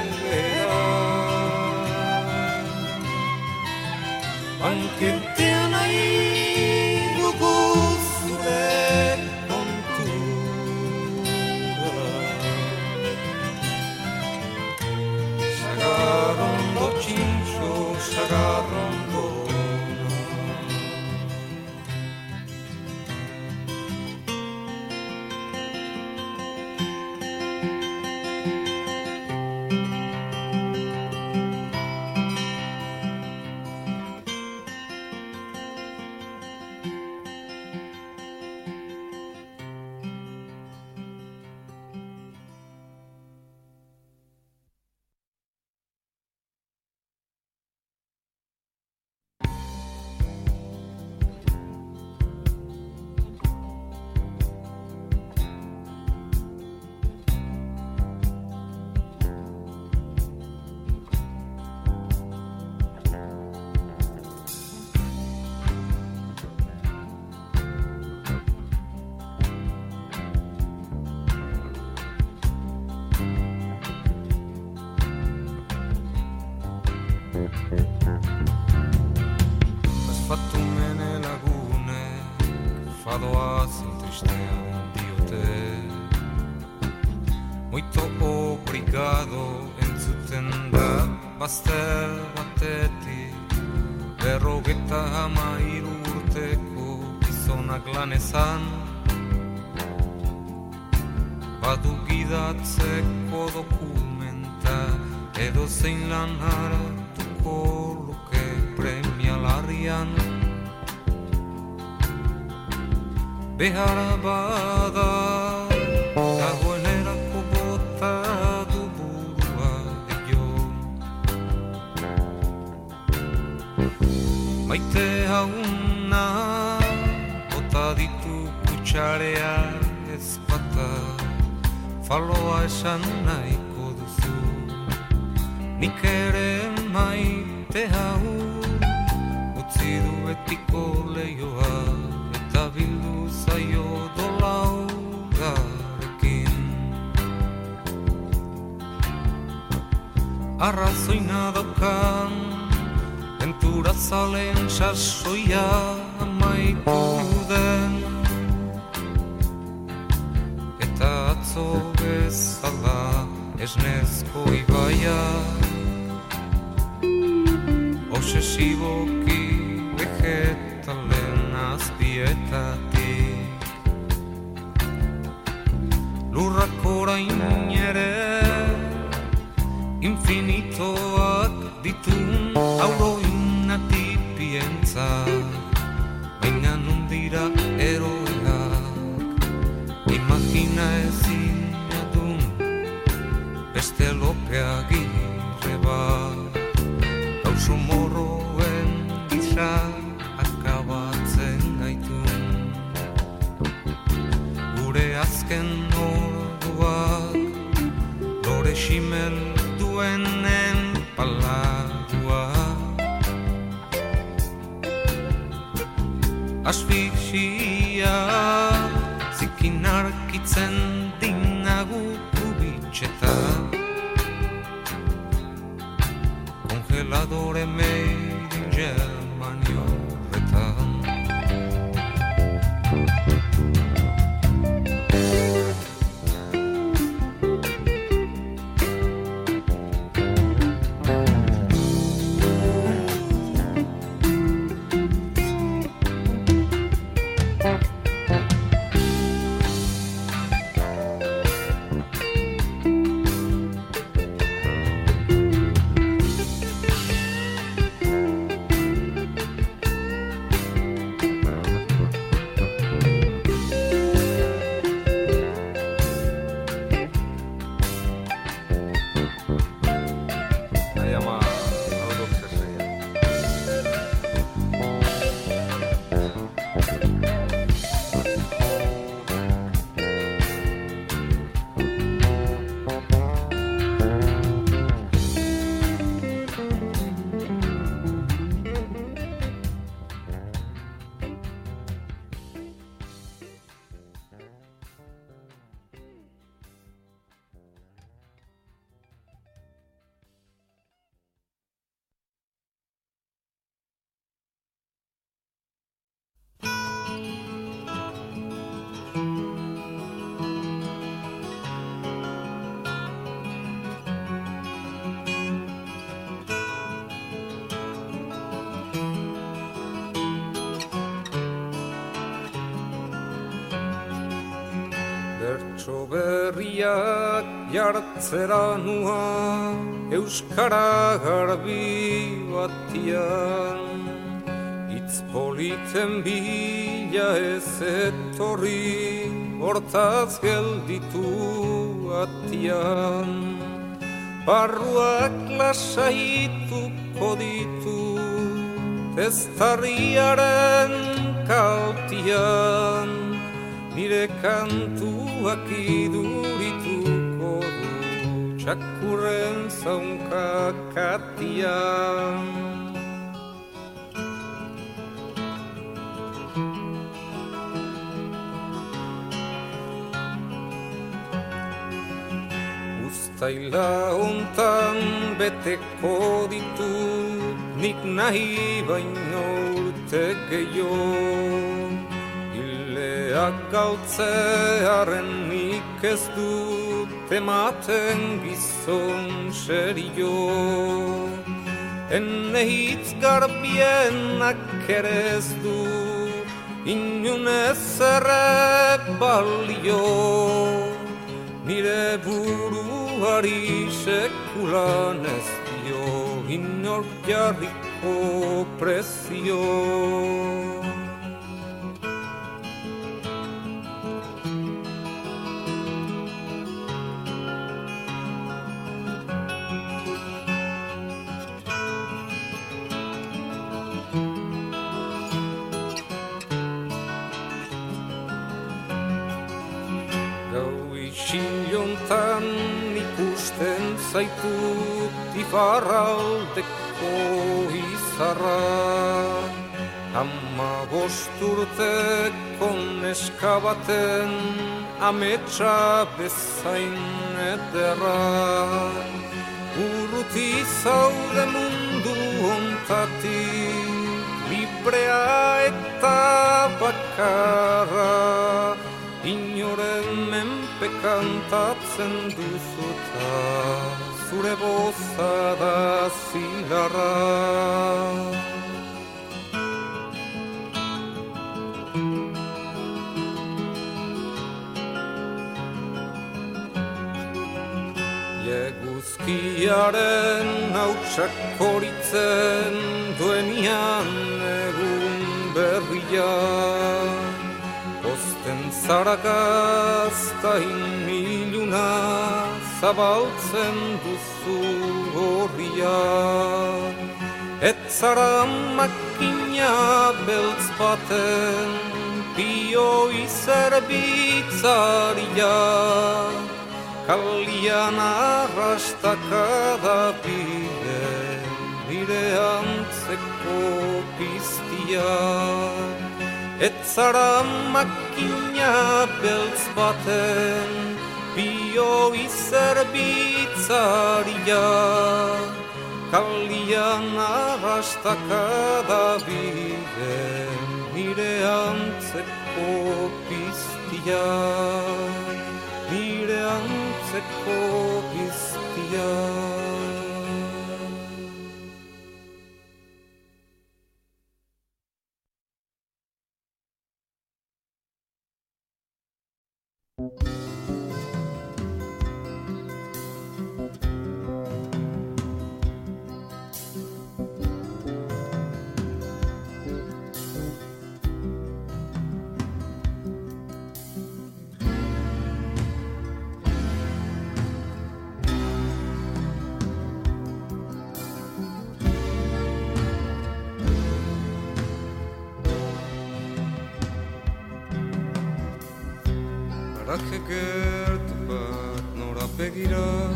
Bazter batetik Berrogeta hamairu urteko gizonak lanezan Badu gidatzeko dokumenta edo zein lan hartuko luke premialarrian Behara bada Maite hauna bota ditu kutsarea ezpata. Faloa esan nahiko duzu Nik ere maite hau. Utzi du betiko leioa Eta bildu zaio dolau garekin Arrazoina daukan Ventura zalen sasoia amaitu den. Eta atzo bezala esnezko ibaia. Obsesiboki vegetalen azpietatik. Lurrak orain ere infinitoak ditun auroinatipientza Baina nundira eroeak Imagina ezin adun beste lopea gire bat. Gauzo morroen gisa akabatzen gaitun Gure azken Asfixia. Zikin arkitzen dinagu kubitxeta. Congeladore made in Bertso berriak jartzera nua Euskara garbi batian. Itz politen bila ez etorri Hortaz gelditu atian. Barruak lasaituko ditu Testarriaren kautian Nire kantuak idurituko du Txakurren zaunka katian. Uztaila hontan beteko ditu Nik nahi baino urte gehiago Ileak galtzearen nik ez dut ematen gizon serio Ene hitz garbienak ere ez du Inunez erre balio Nire buruari sekulan ez dio Inork jarriko prezio zaitut ifarraldeko izarra Ama bosturteko neska baten ametsa bezain ederra Urruti zaude mundu ontatik librea eta bakarra Inoren menpe kantatzen duzuta Zure boza da zilarra Eguzkiaren hautsak horitzen duenian egun berrian Osten zara gaztain miluna zabaltzen duzu horria Et zara makina beltz baten bioi zerbitzaria Kalian arrastaka da bide nire antzeko piztia Ez zara makina beltz baten bioi zerbitzaria Kalian arrastaka da bide nire antzeko piztia. Nire antzeko piztia gertu bat nora begira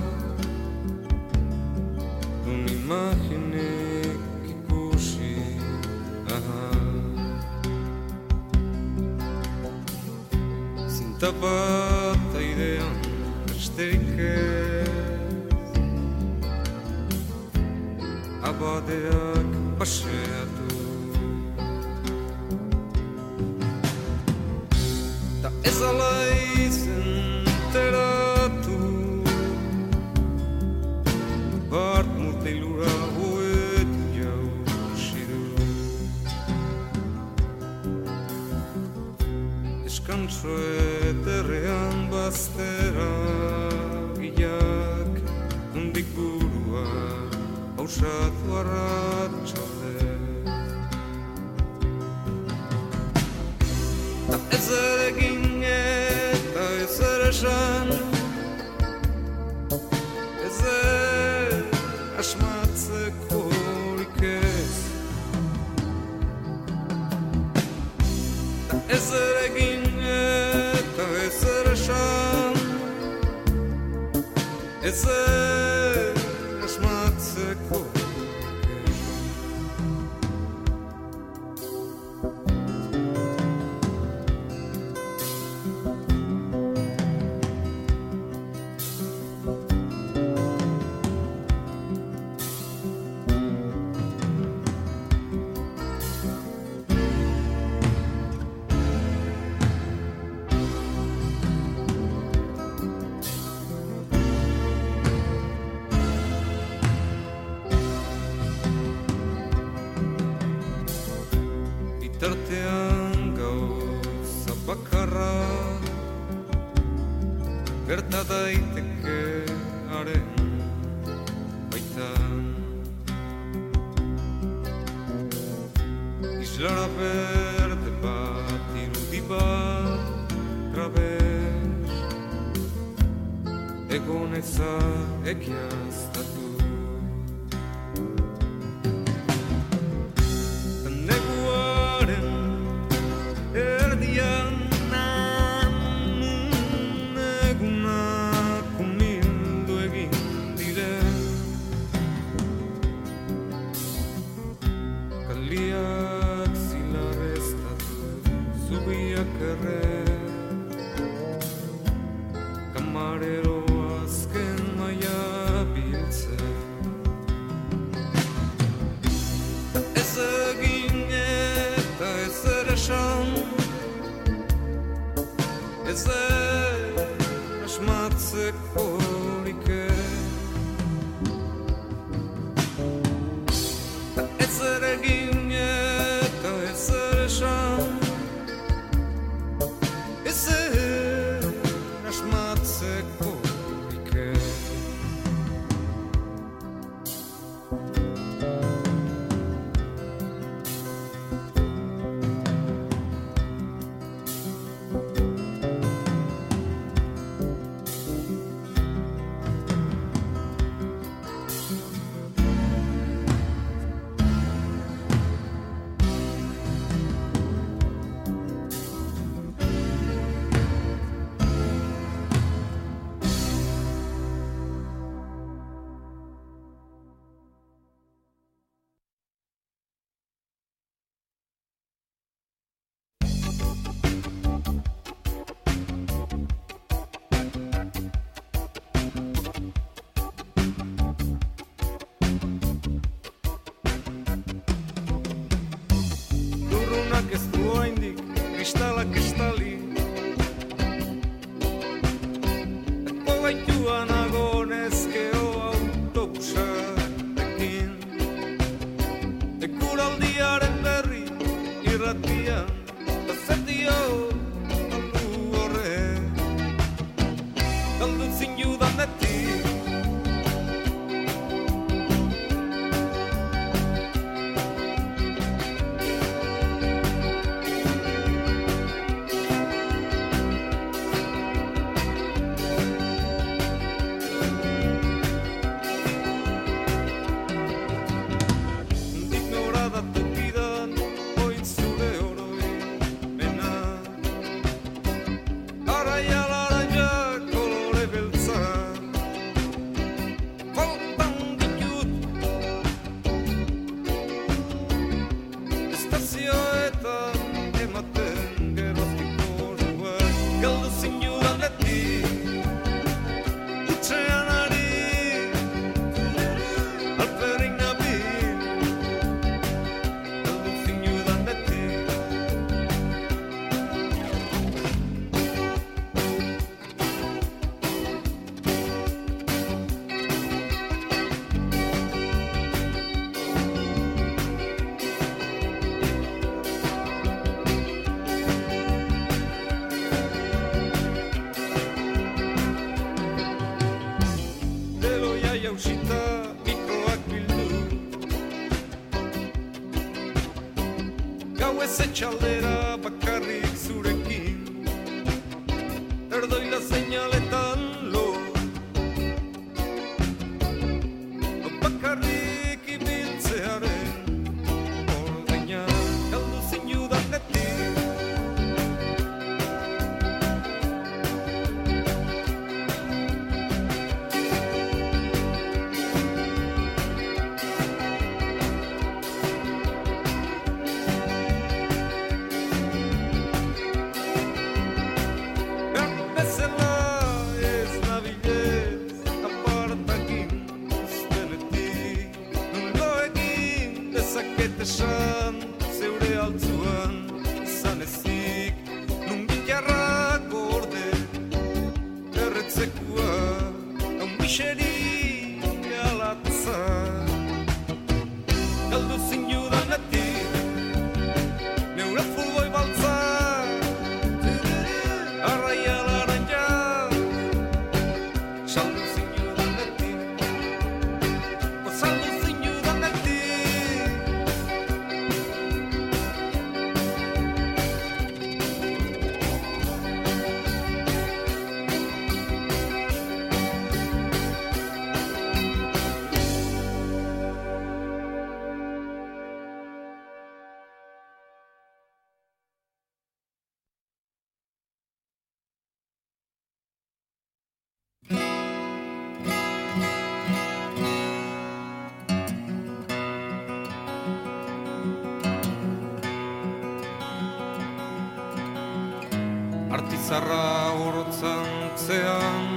Artizarra horotzantzean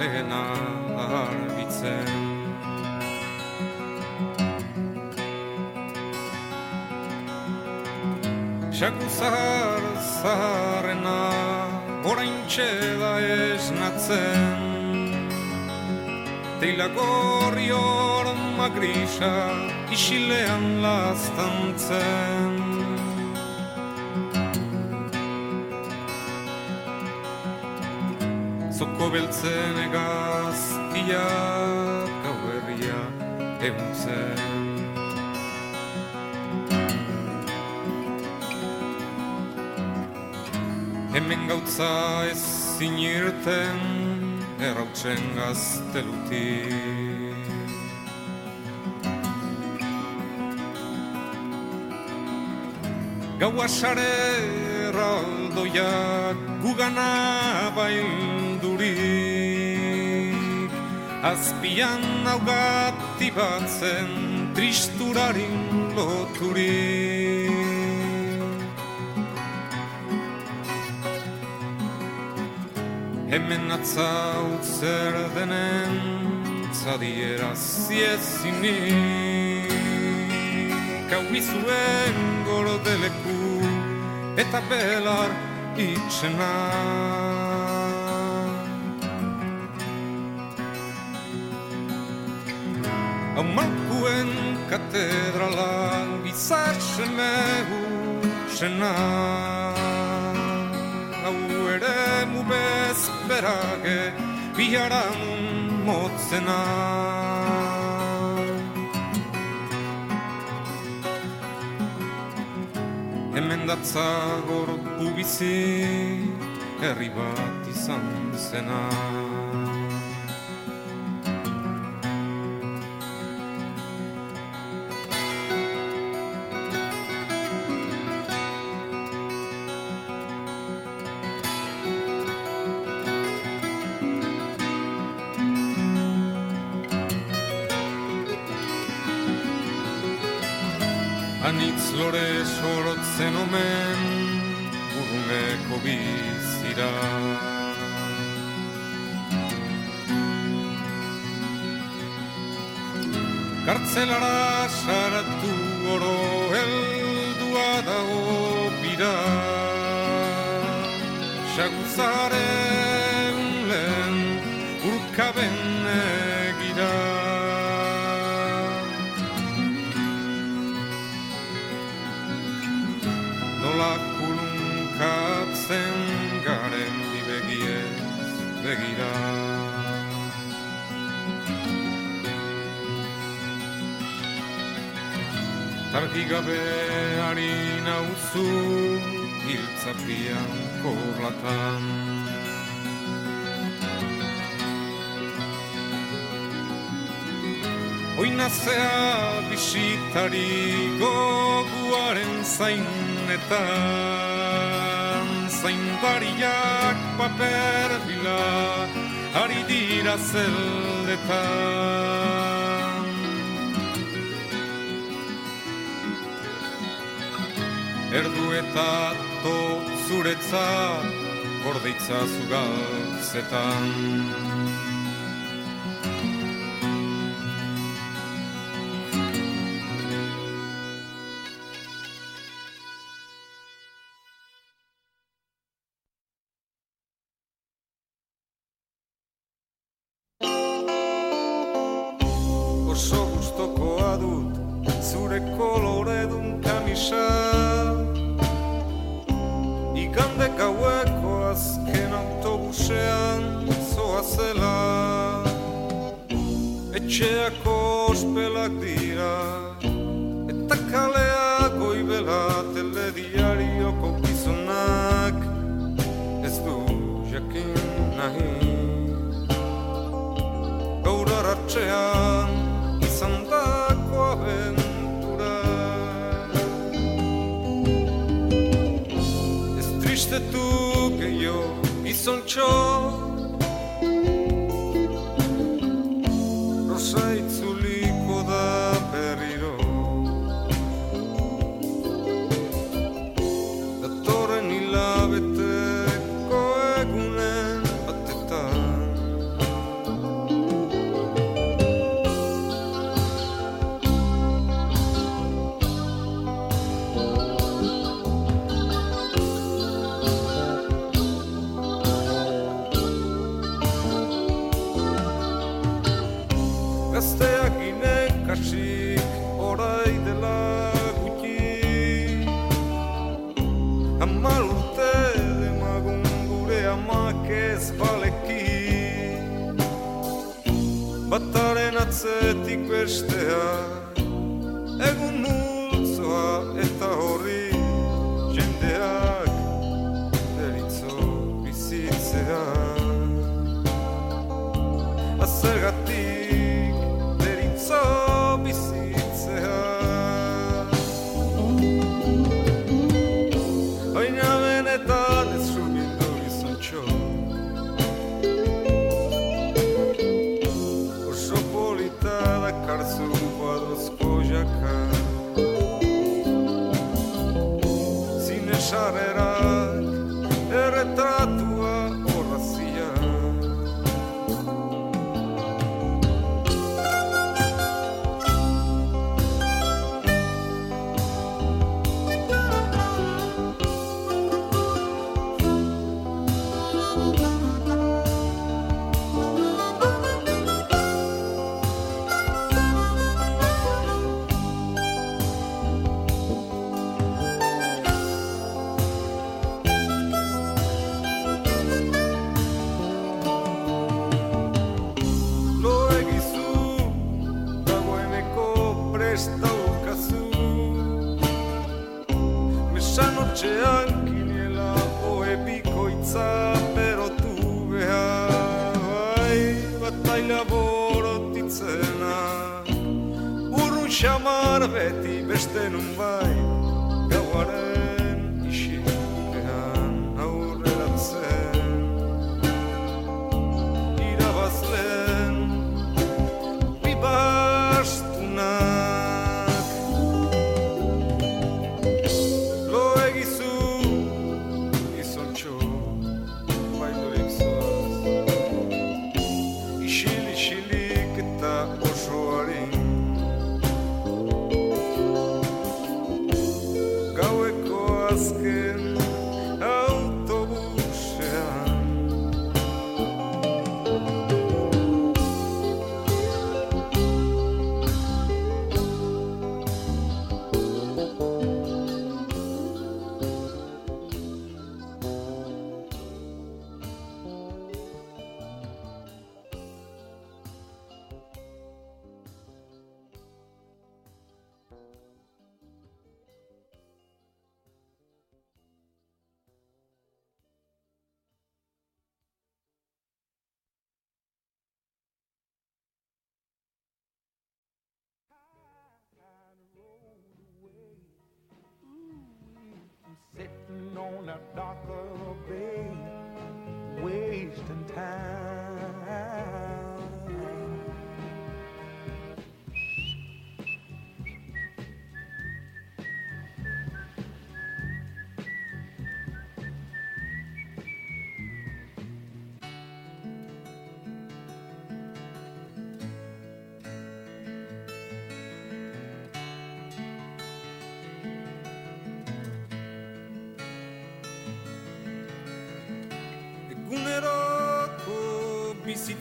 lehena argitzen. Xaku zahar zaharrena orain da esnatzen. Teila gorri horma grisa isilean laztantzen beltzen egaztiak gau herria euntzen. Hemen gautza ez zinirten errautzen gaztelutik. Gaua sare erraldoiak gugana baildurik Azpian augati batzen tristurarin loturik. Hemen atzaut zer denen zadiera ziezinik. Hau izuen gorodeleku eta belar itxena Hau malkuen katedrala gizaxeme hutsena Hau ere mu bezberage biharamun motzena. Hemen datza gorpu bizi herri bat izan zena Xaguzaren lehen urkaben egira nola kulunkatzen garen bibegiez begira. Targi gabe harin auzu, hiltzapian hondartzako blatan Oinazea bisitari goguaren zainetan Zaindariak paper bila ari dira zeldetan. Erdu eta guretzat gordeitza zugaltzetan. Zetan.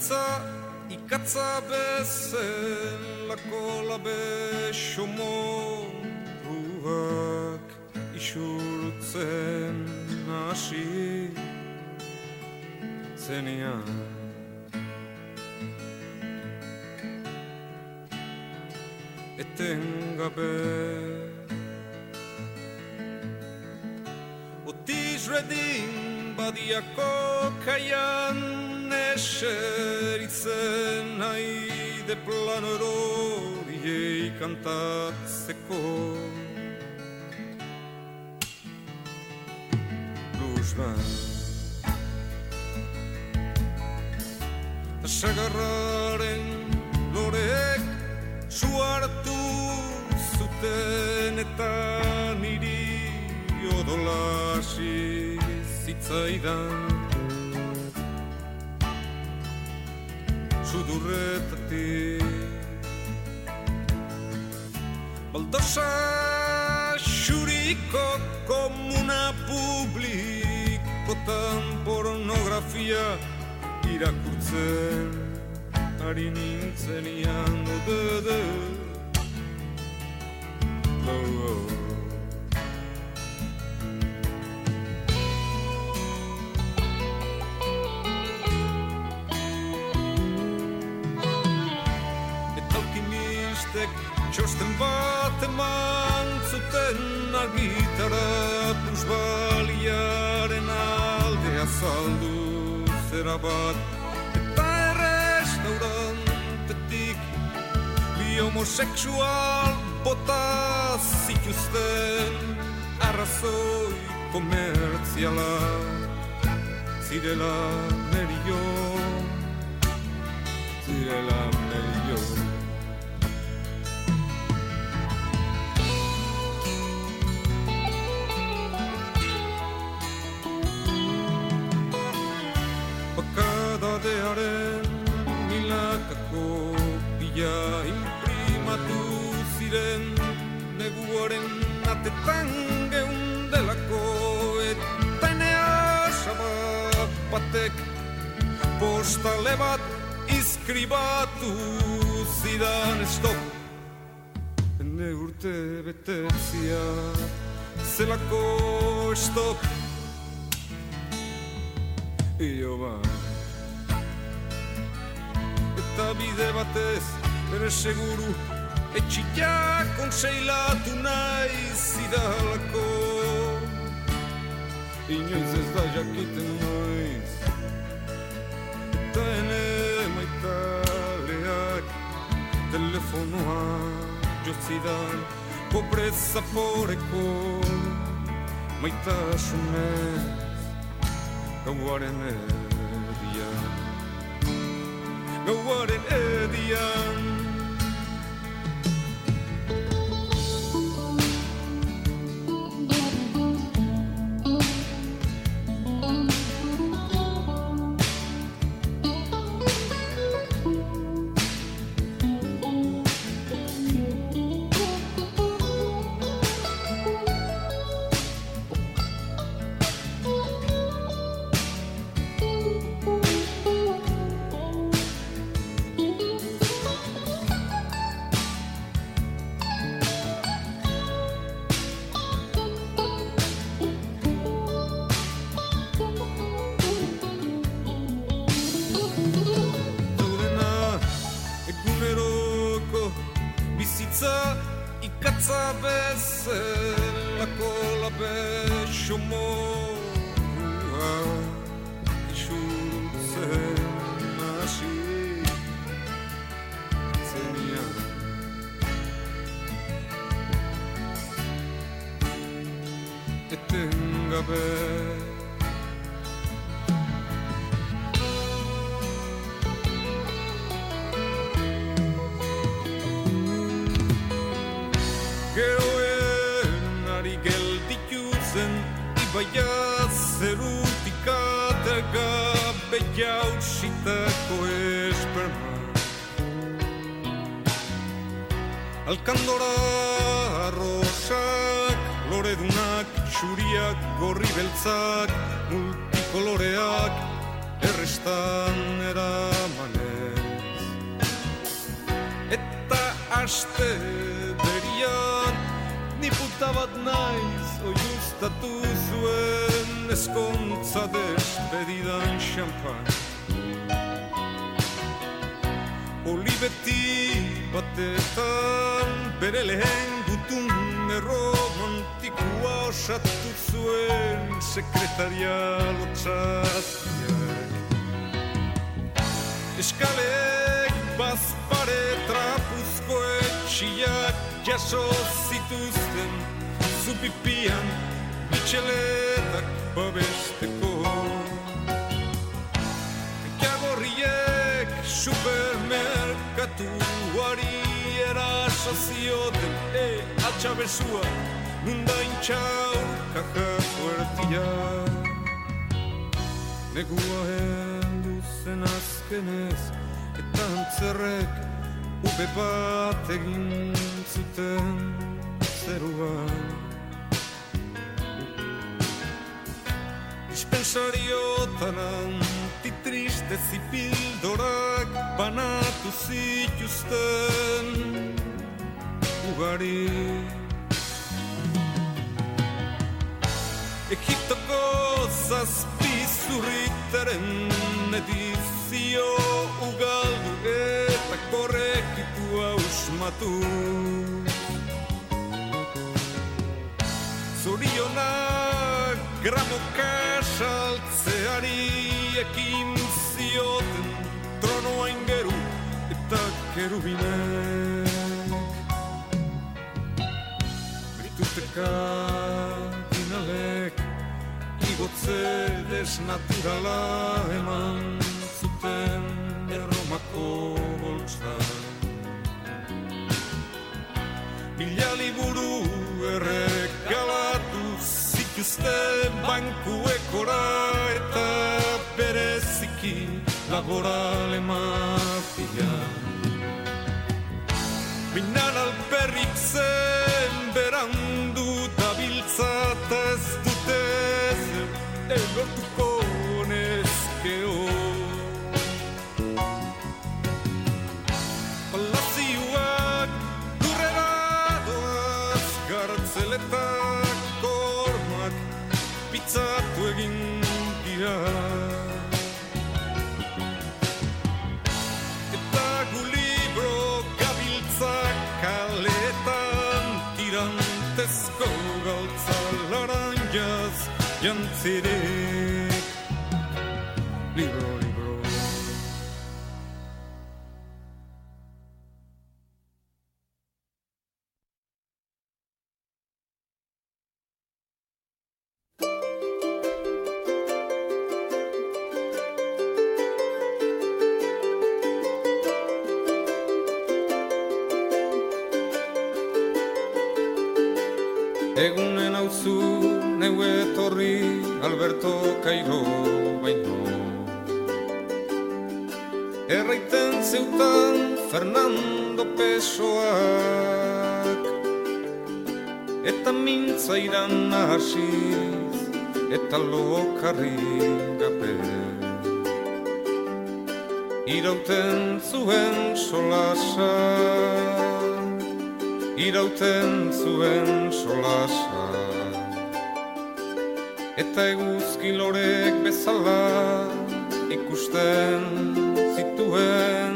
קצה, היא קצה בסלע קולה בשומו רוח אישור צן נשי צניה אתן גבי אותי שרדים בדיאקו קיים eseritzen nahi de plano eroriei kantatzeko Blues band Sagarraren loreek su hartu zuten eta niri odolasi zitzaidan pornografia irakurtzen ari nintzen ian dede oh, bat eta errestaurantetik bi homosexual bota zituzten arrazoi komertziala zirela merio iskribatu zidan stop ene urte betetzia zelako stop Io ba. Eta bide batez Bere seguru Etxita konseilatu nahi zidalako. Inoiz ez da jakiten noiz Telefonoa jotzidan Pobreza poreko Maitasunez Gauaren erdian. Gauaren erdian azkenez Eta antzerrek upe bat egin zuten zeruan Dispensariotan antitriste zipildorak Banatu zituzten ugari Egiptoko zazpi zurritaren edizio ugaldu eta korrekitu ausmatu. Zorionak gramoka saltzeari ekin zioten tronoa ingeru eta kerubinek. Bituteka finalek igotze desnaturala eman zuten erromako boltsan. Mila liburu erregalatu zituzten bankuekora eta bereziki laborale mafia Binan alperrik zen berandu city. Irauten zuen solasa irauten zuen solasa Eta eguzki lorek bezala ikusten zituen.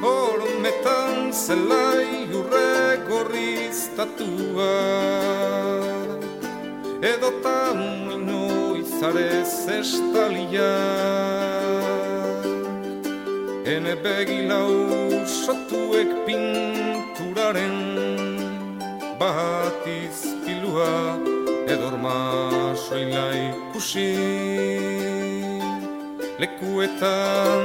Hormetan zelai urre gorriztatua. Edotan inoizarez estalia Ene begilau sotuek pinturaren bat izpilua edorma soila ikusi. Lekuetan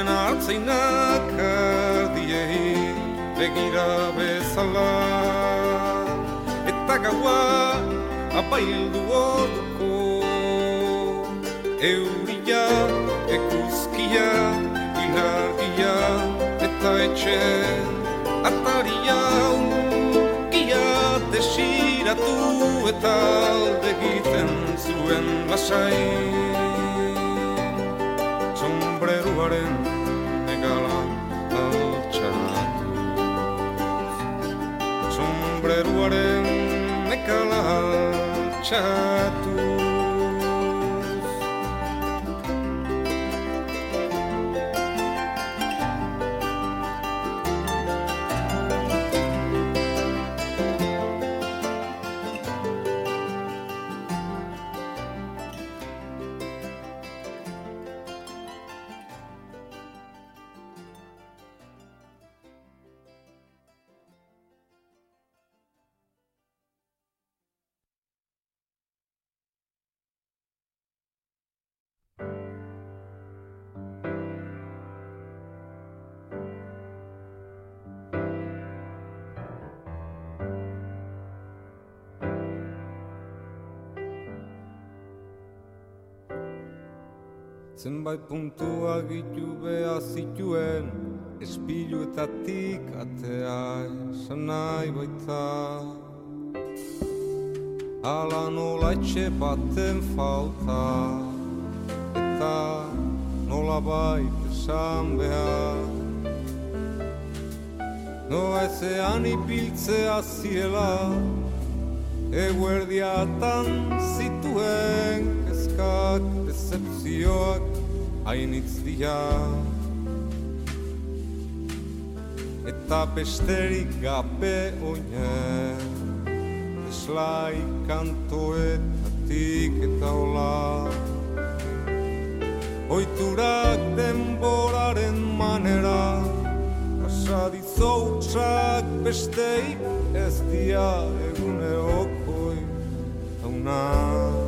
zuen hartzeinak ardiei begira bezala eta gaua apaildu orduko euria ekuzkia ilargia eta etxe ataria ukia desiratu eta alde egiten zuen lasai sombreruaren sombreruaren negala altxatu Zenbait puntua gitu behar zituen Espiluetatik atea esan nahi baita. Ala nola etxe baten falta Eta nola bait esan behar. No ezean ipiltzea ziela Eguerdiatan zituen kezkak, decepzioak hainitz dira Eta besterik gabe oinen Eslai kantoetatik eta hola. Oiturak denboraren manera. Pasadizoutzak besteik ez dia eguneokoi hauna. Zenbait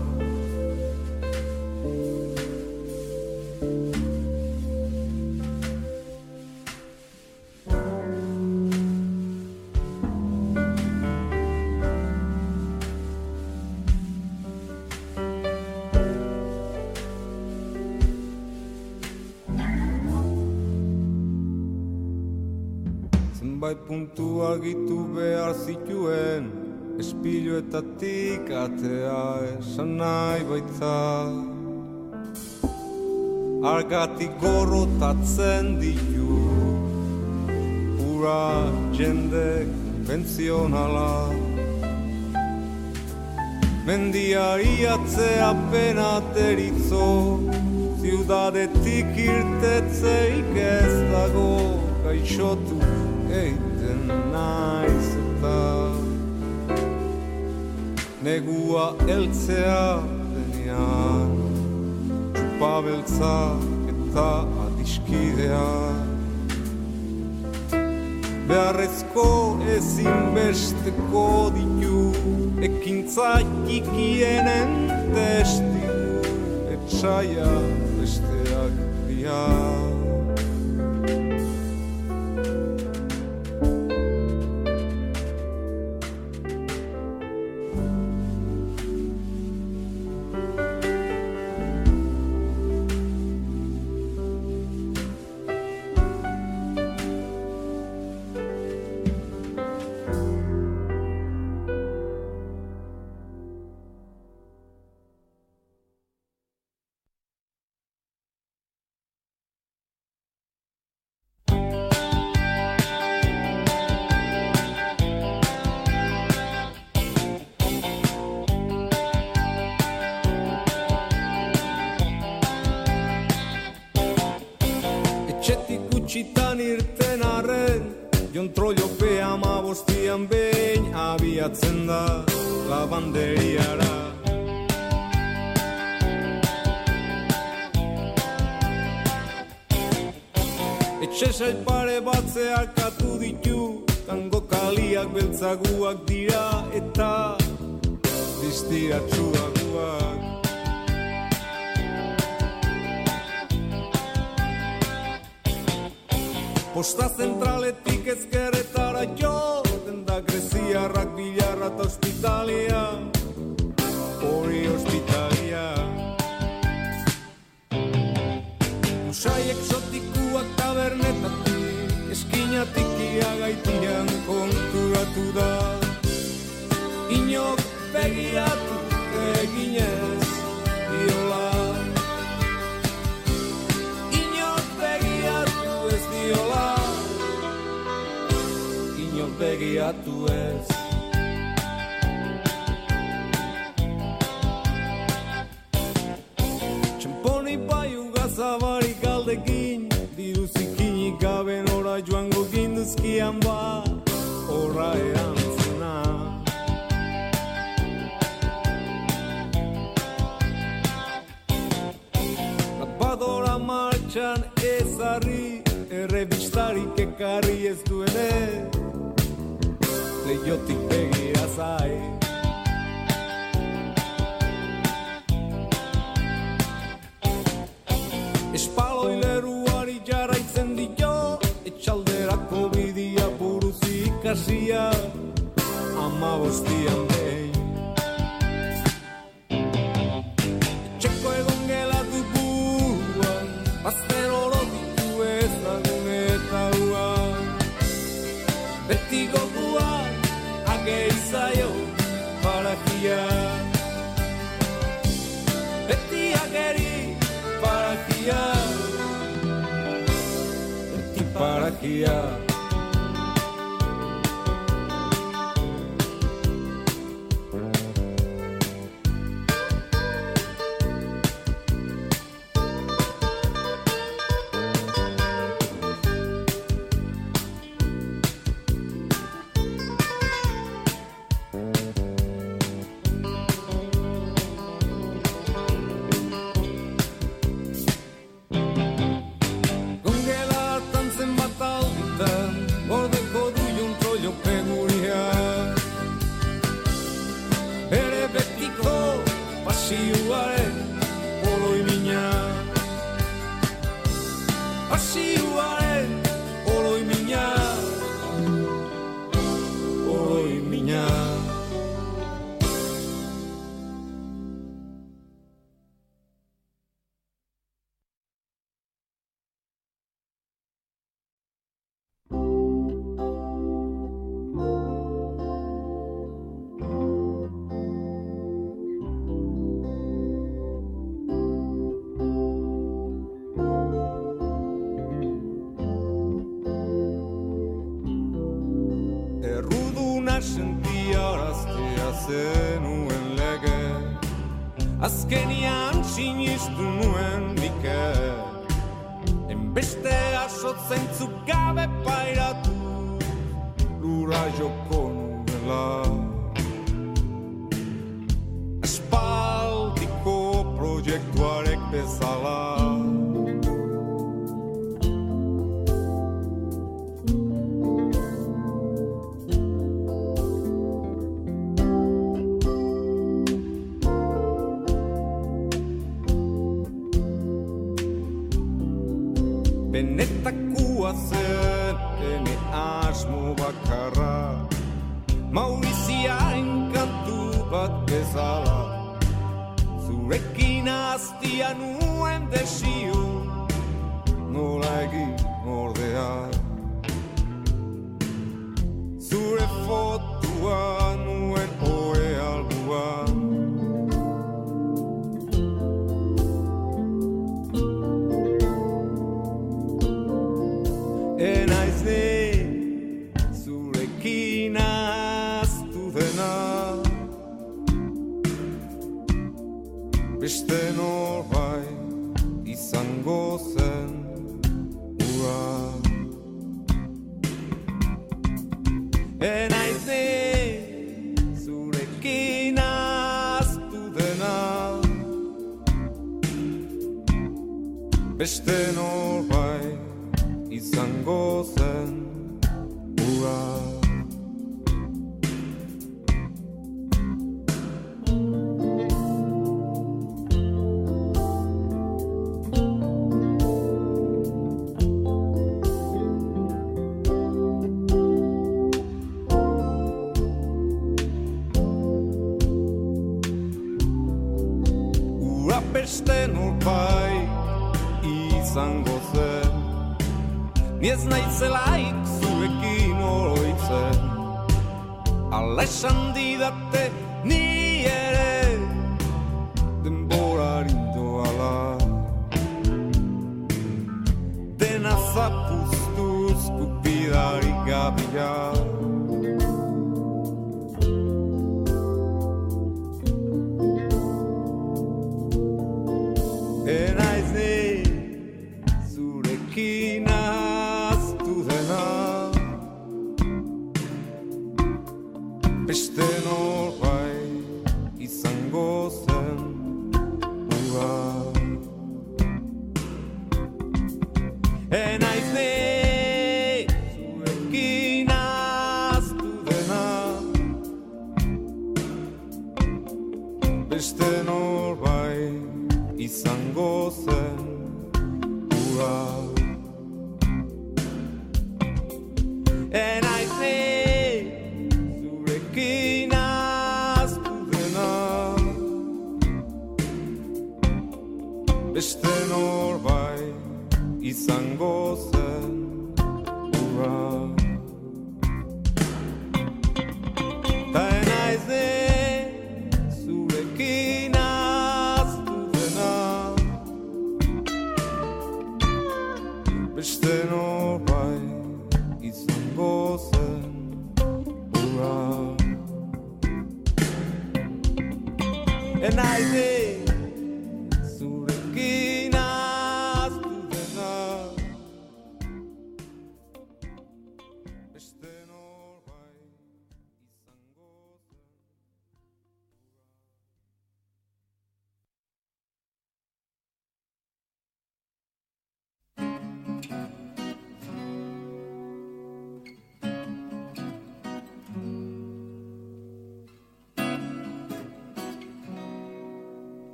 puntu argitu behar zituen Espiluetatik atea esan nahi baita. Argatik gorrotatzen ditu Ura jende konvenzionala Mendiari atzea pena deritzo Ziudadetik irtetzeik ez dago gaixotu naiz Negua eltzea denean. Txupabeltza eta adiskidea. Beharrezko ezinbesteko ditu Ekintza txikienen testigu Etxaia besteak dira Etxetik utxitan irten arren Jon trollo pe ama bostian behin bilatzen da labanderiara Etxe sail pare bat zeharkatu ditu Tango kaliak beltzaguak dira eta Distiratsuaguak Posta zentraletik ezkerretara jo Denda greziarrak bilarra eta ospitalia. Hori ospitalia. Usai exotikuak tabernetatik Eskinatik iagaitian konturatu da. Inok begiratu eginez Inok begiratu ez. Txemponi baiu gazabarik galdekin Diru zikinik gabe nora joango ginduzkian ba Horra erantzuna. Lapadora martxan ezarri Errebistarik ekarri ez duene Leiotik begira zai Espaloi leruari jarraitzen dio Etxalderako bidia buruzi ikasia Ama bostian E te paraquear. Asotzeintzuk gabe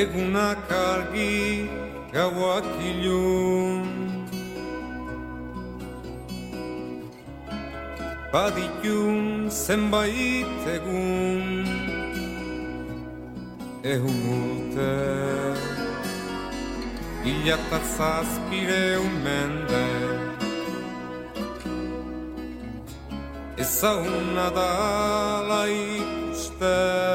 egunak argi gauak ilun. Badikun zenbait egun Egun urte. Ilatat zazpire mende Ezauna da laik ustea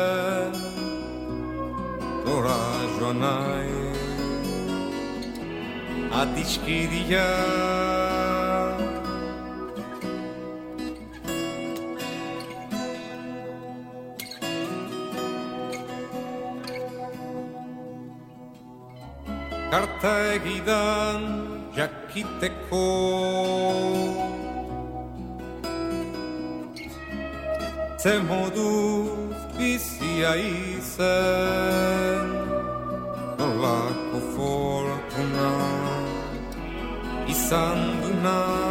coronai adiskiria Karta egidan jakiteko Zer moduz bizia izan sangue não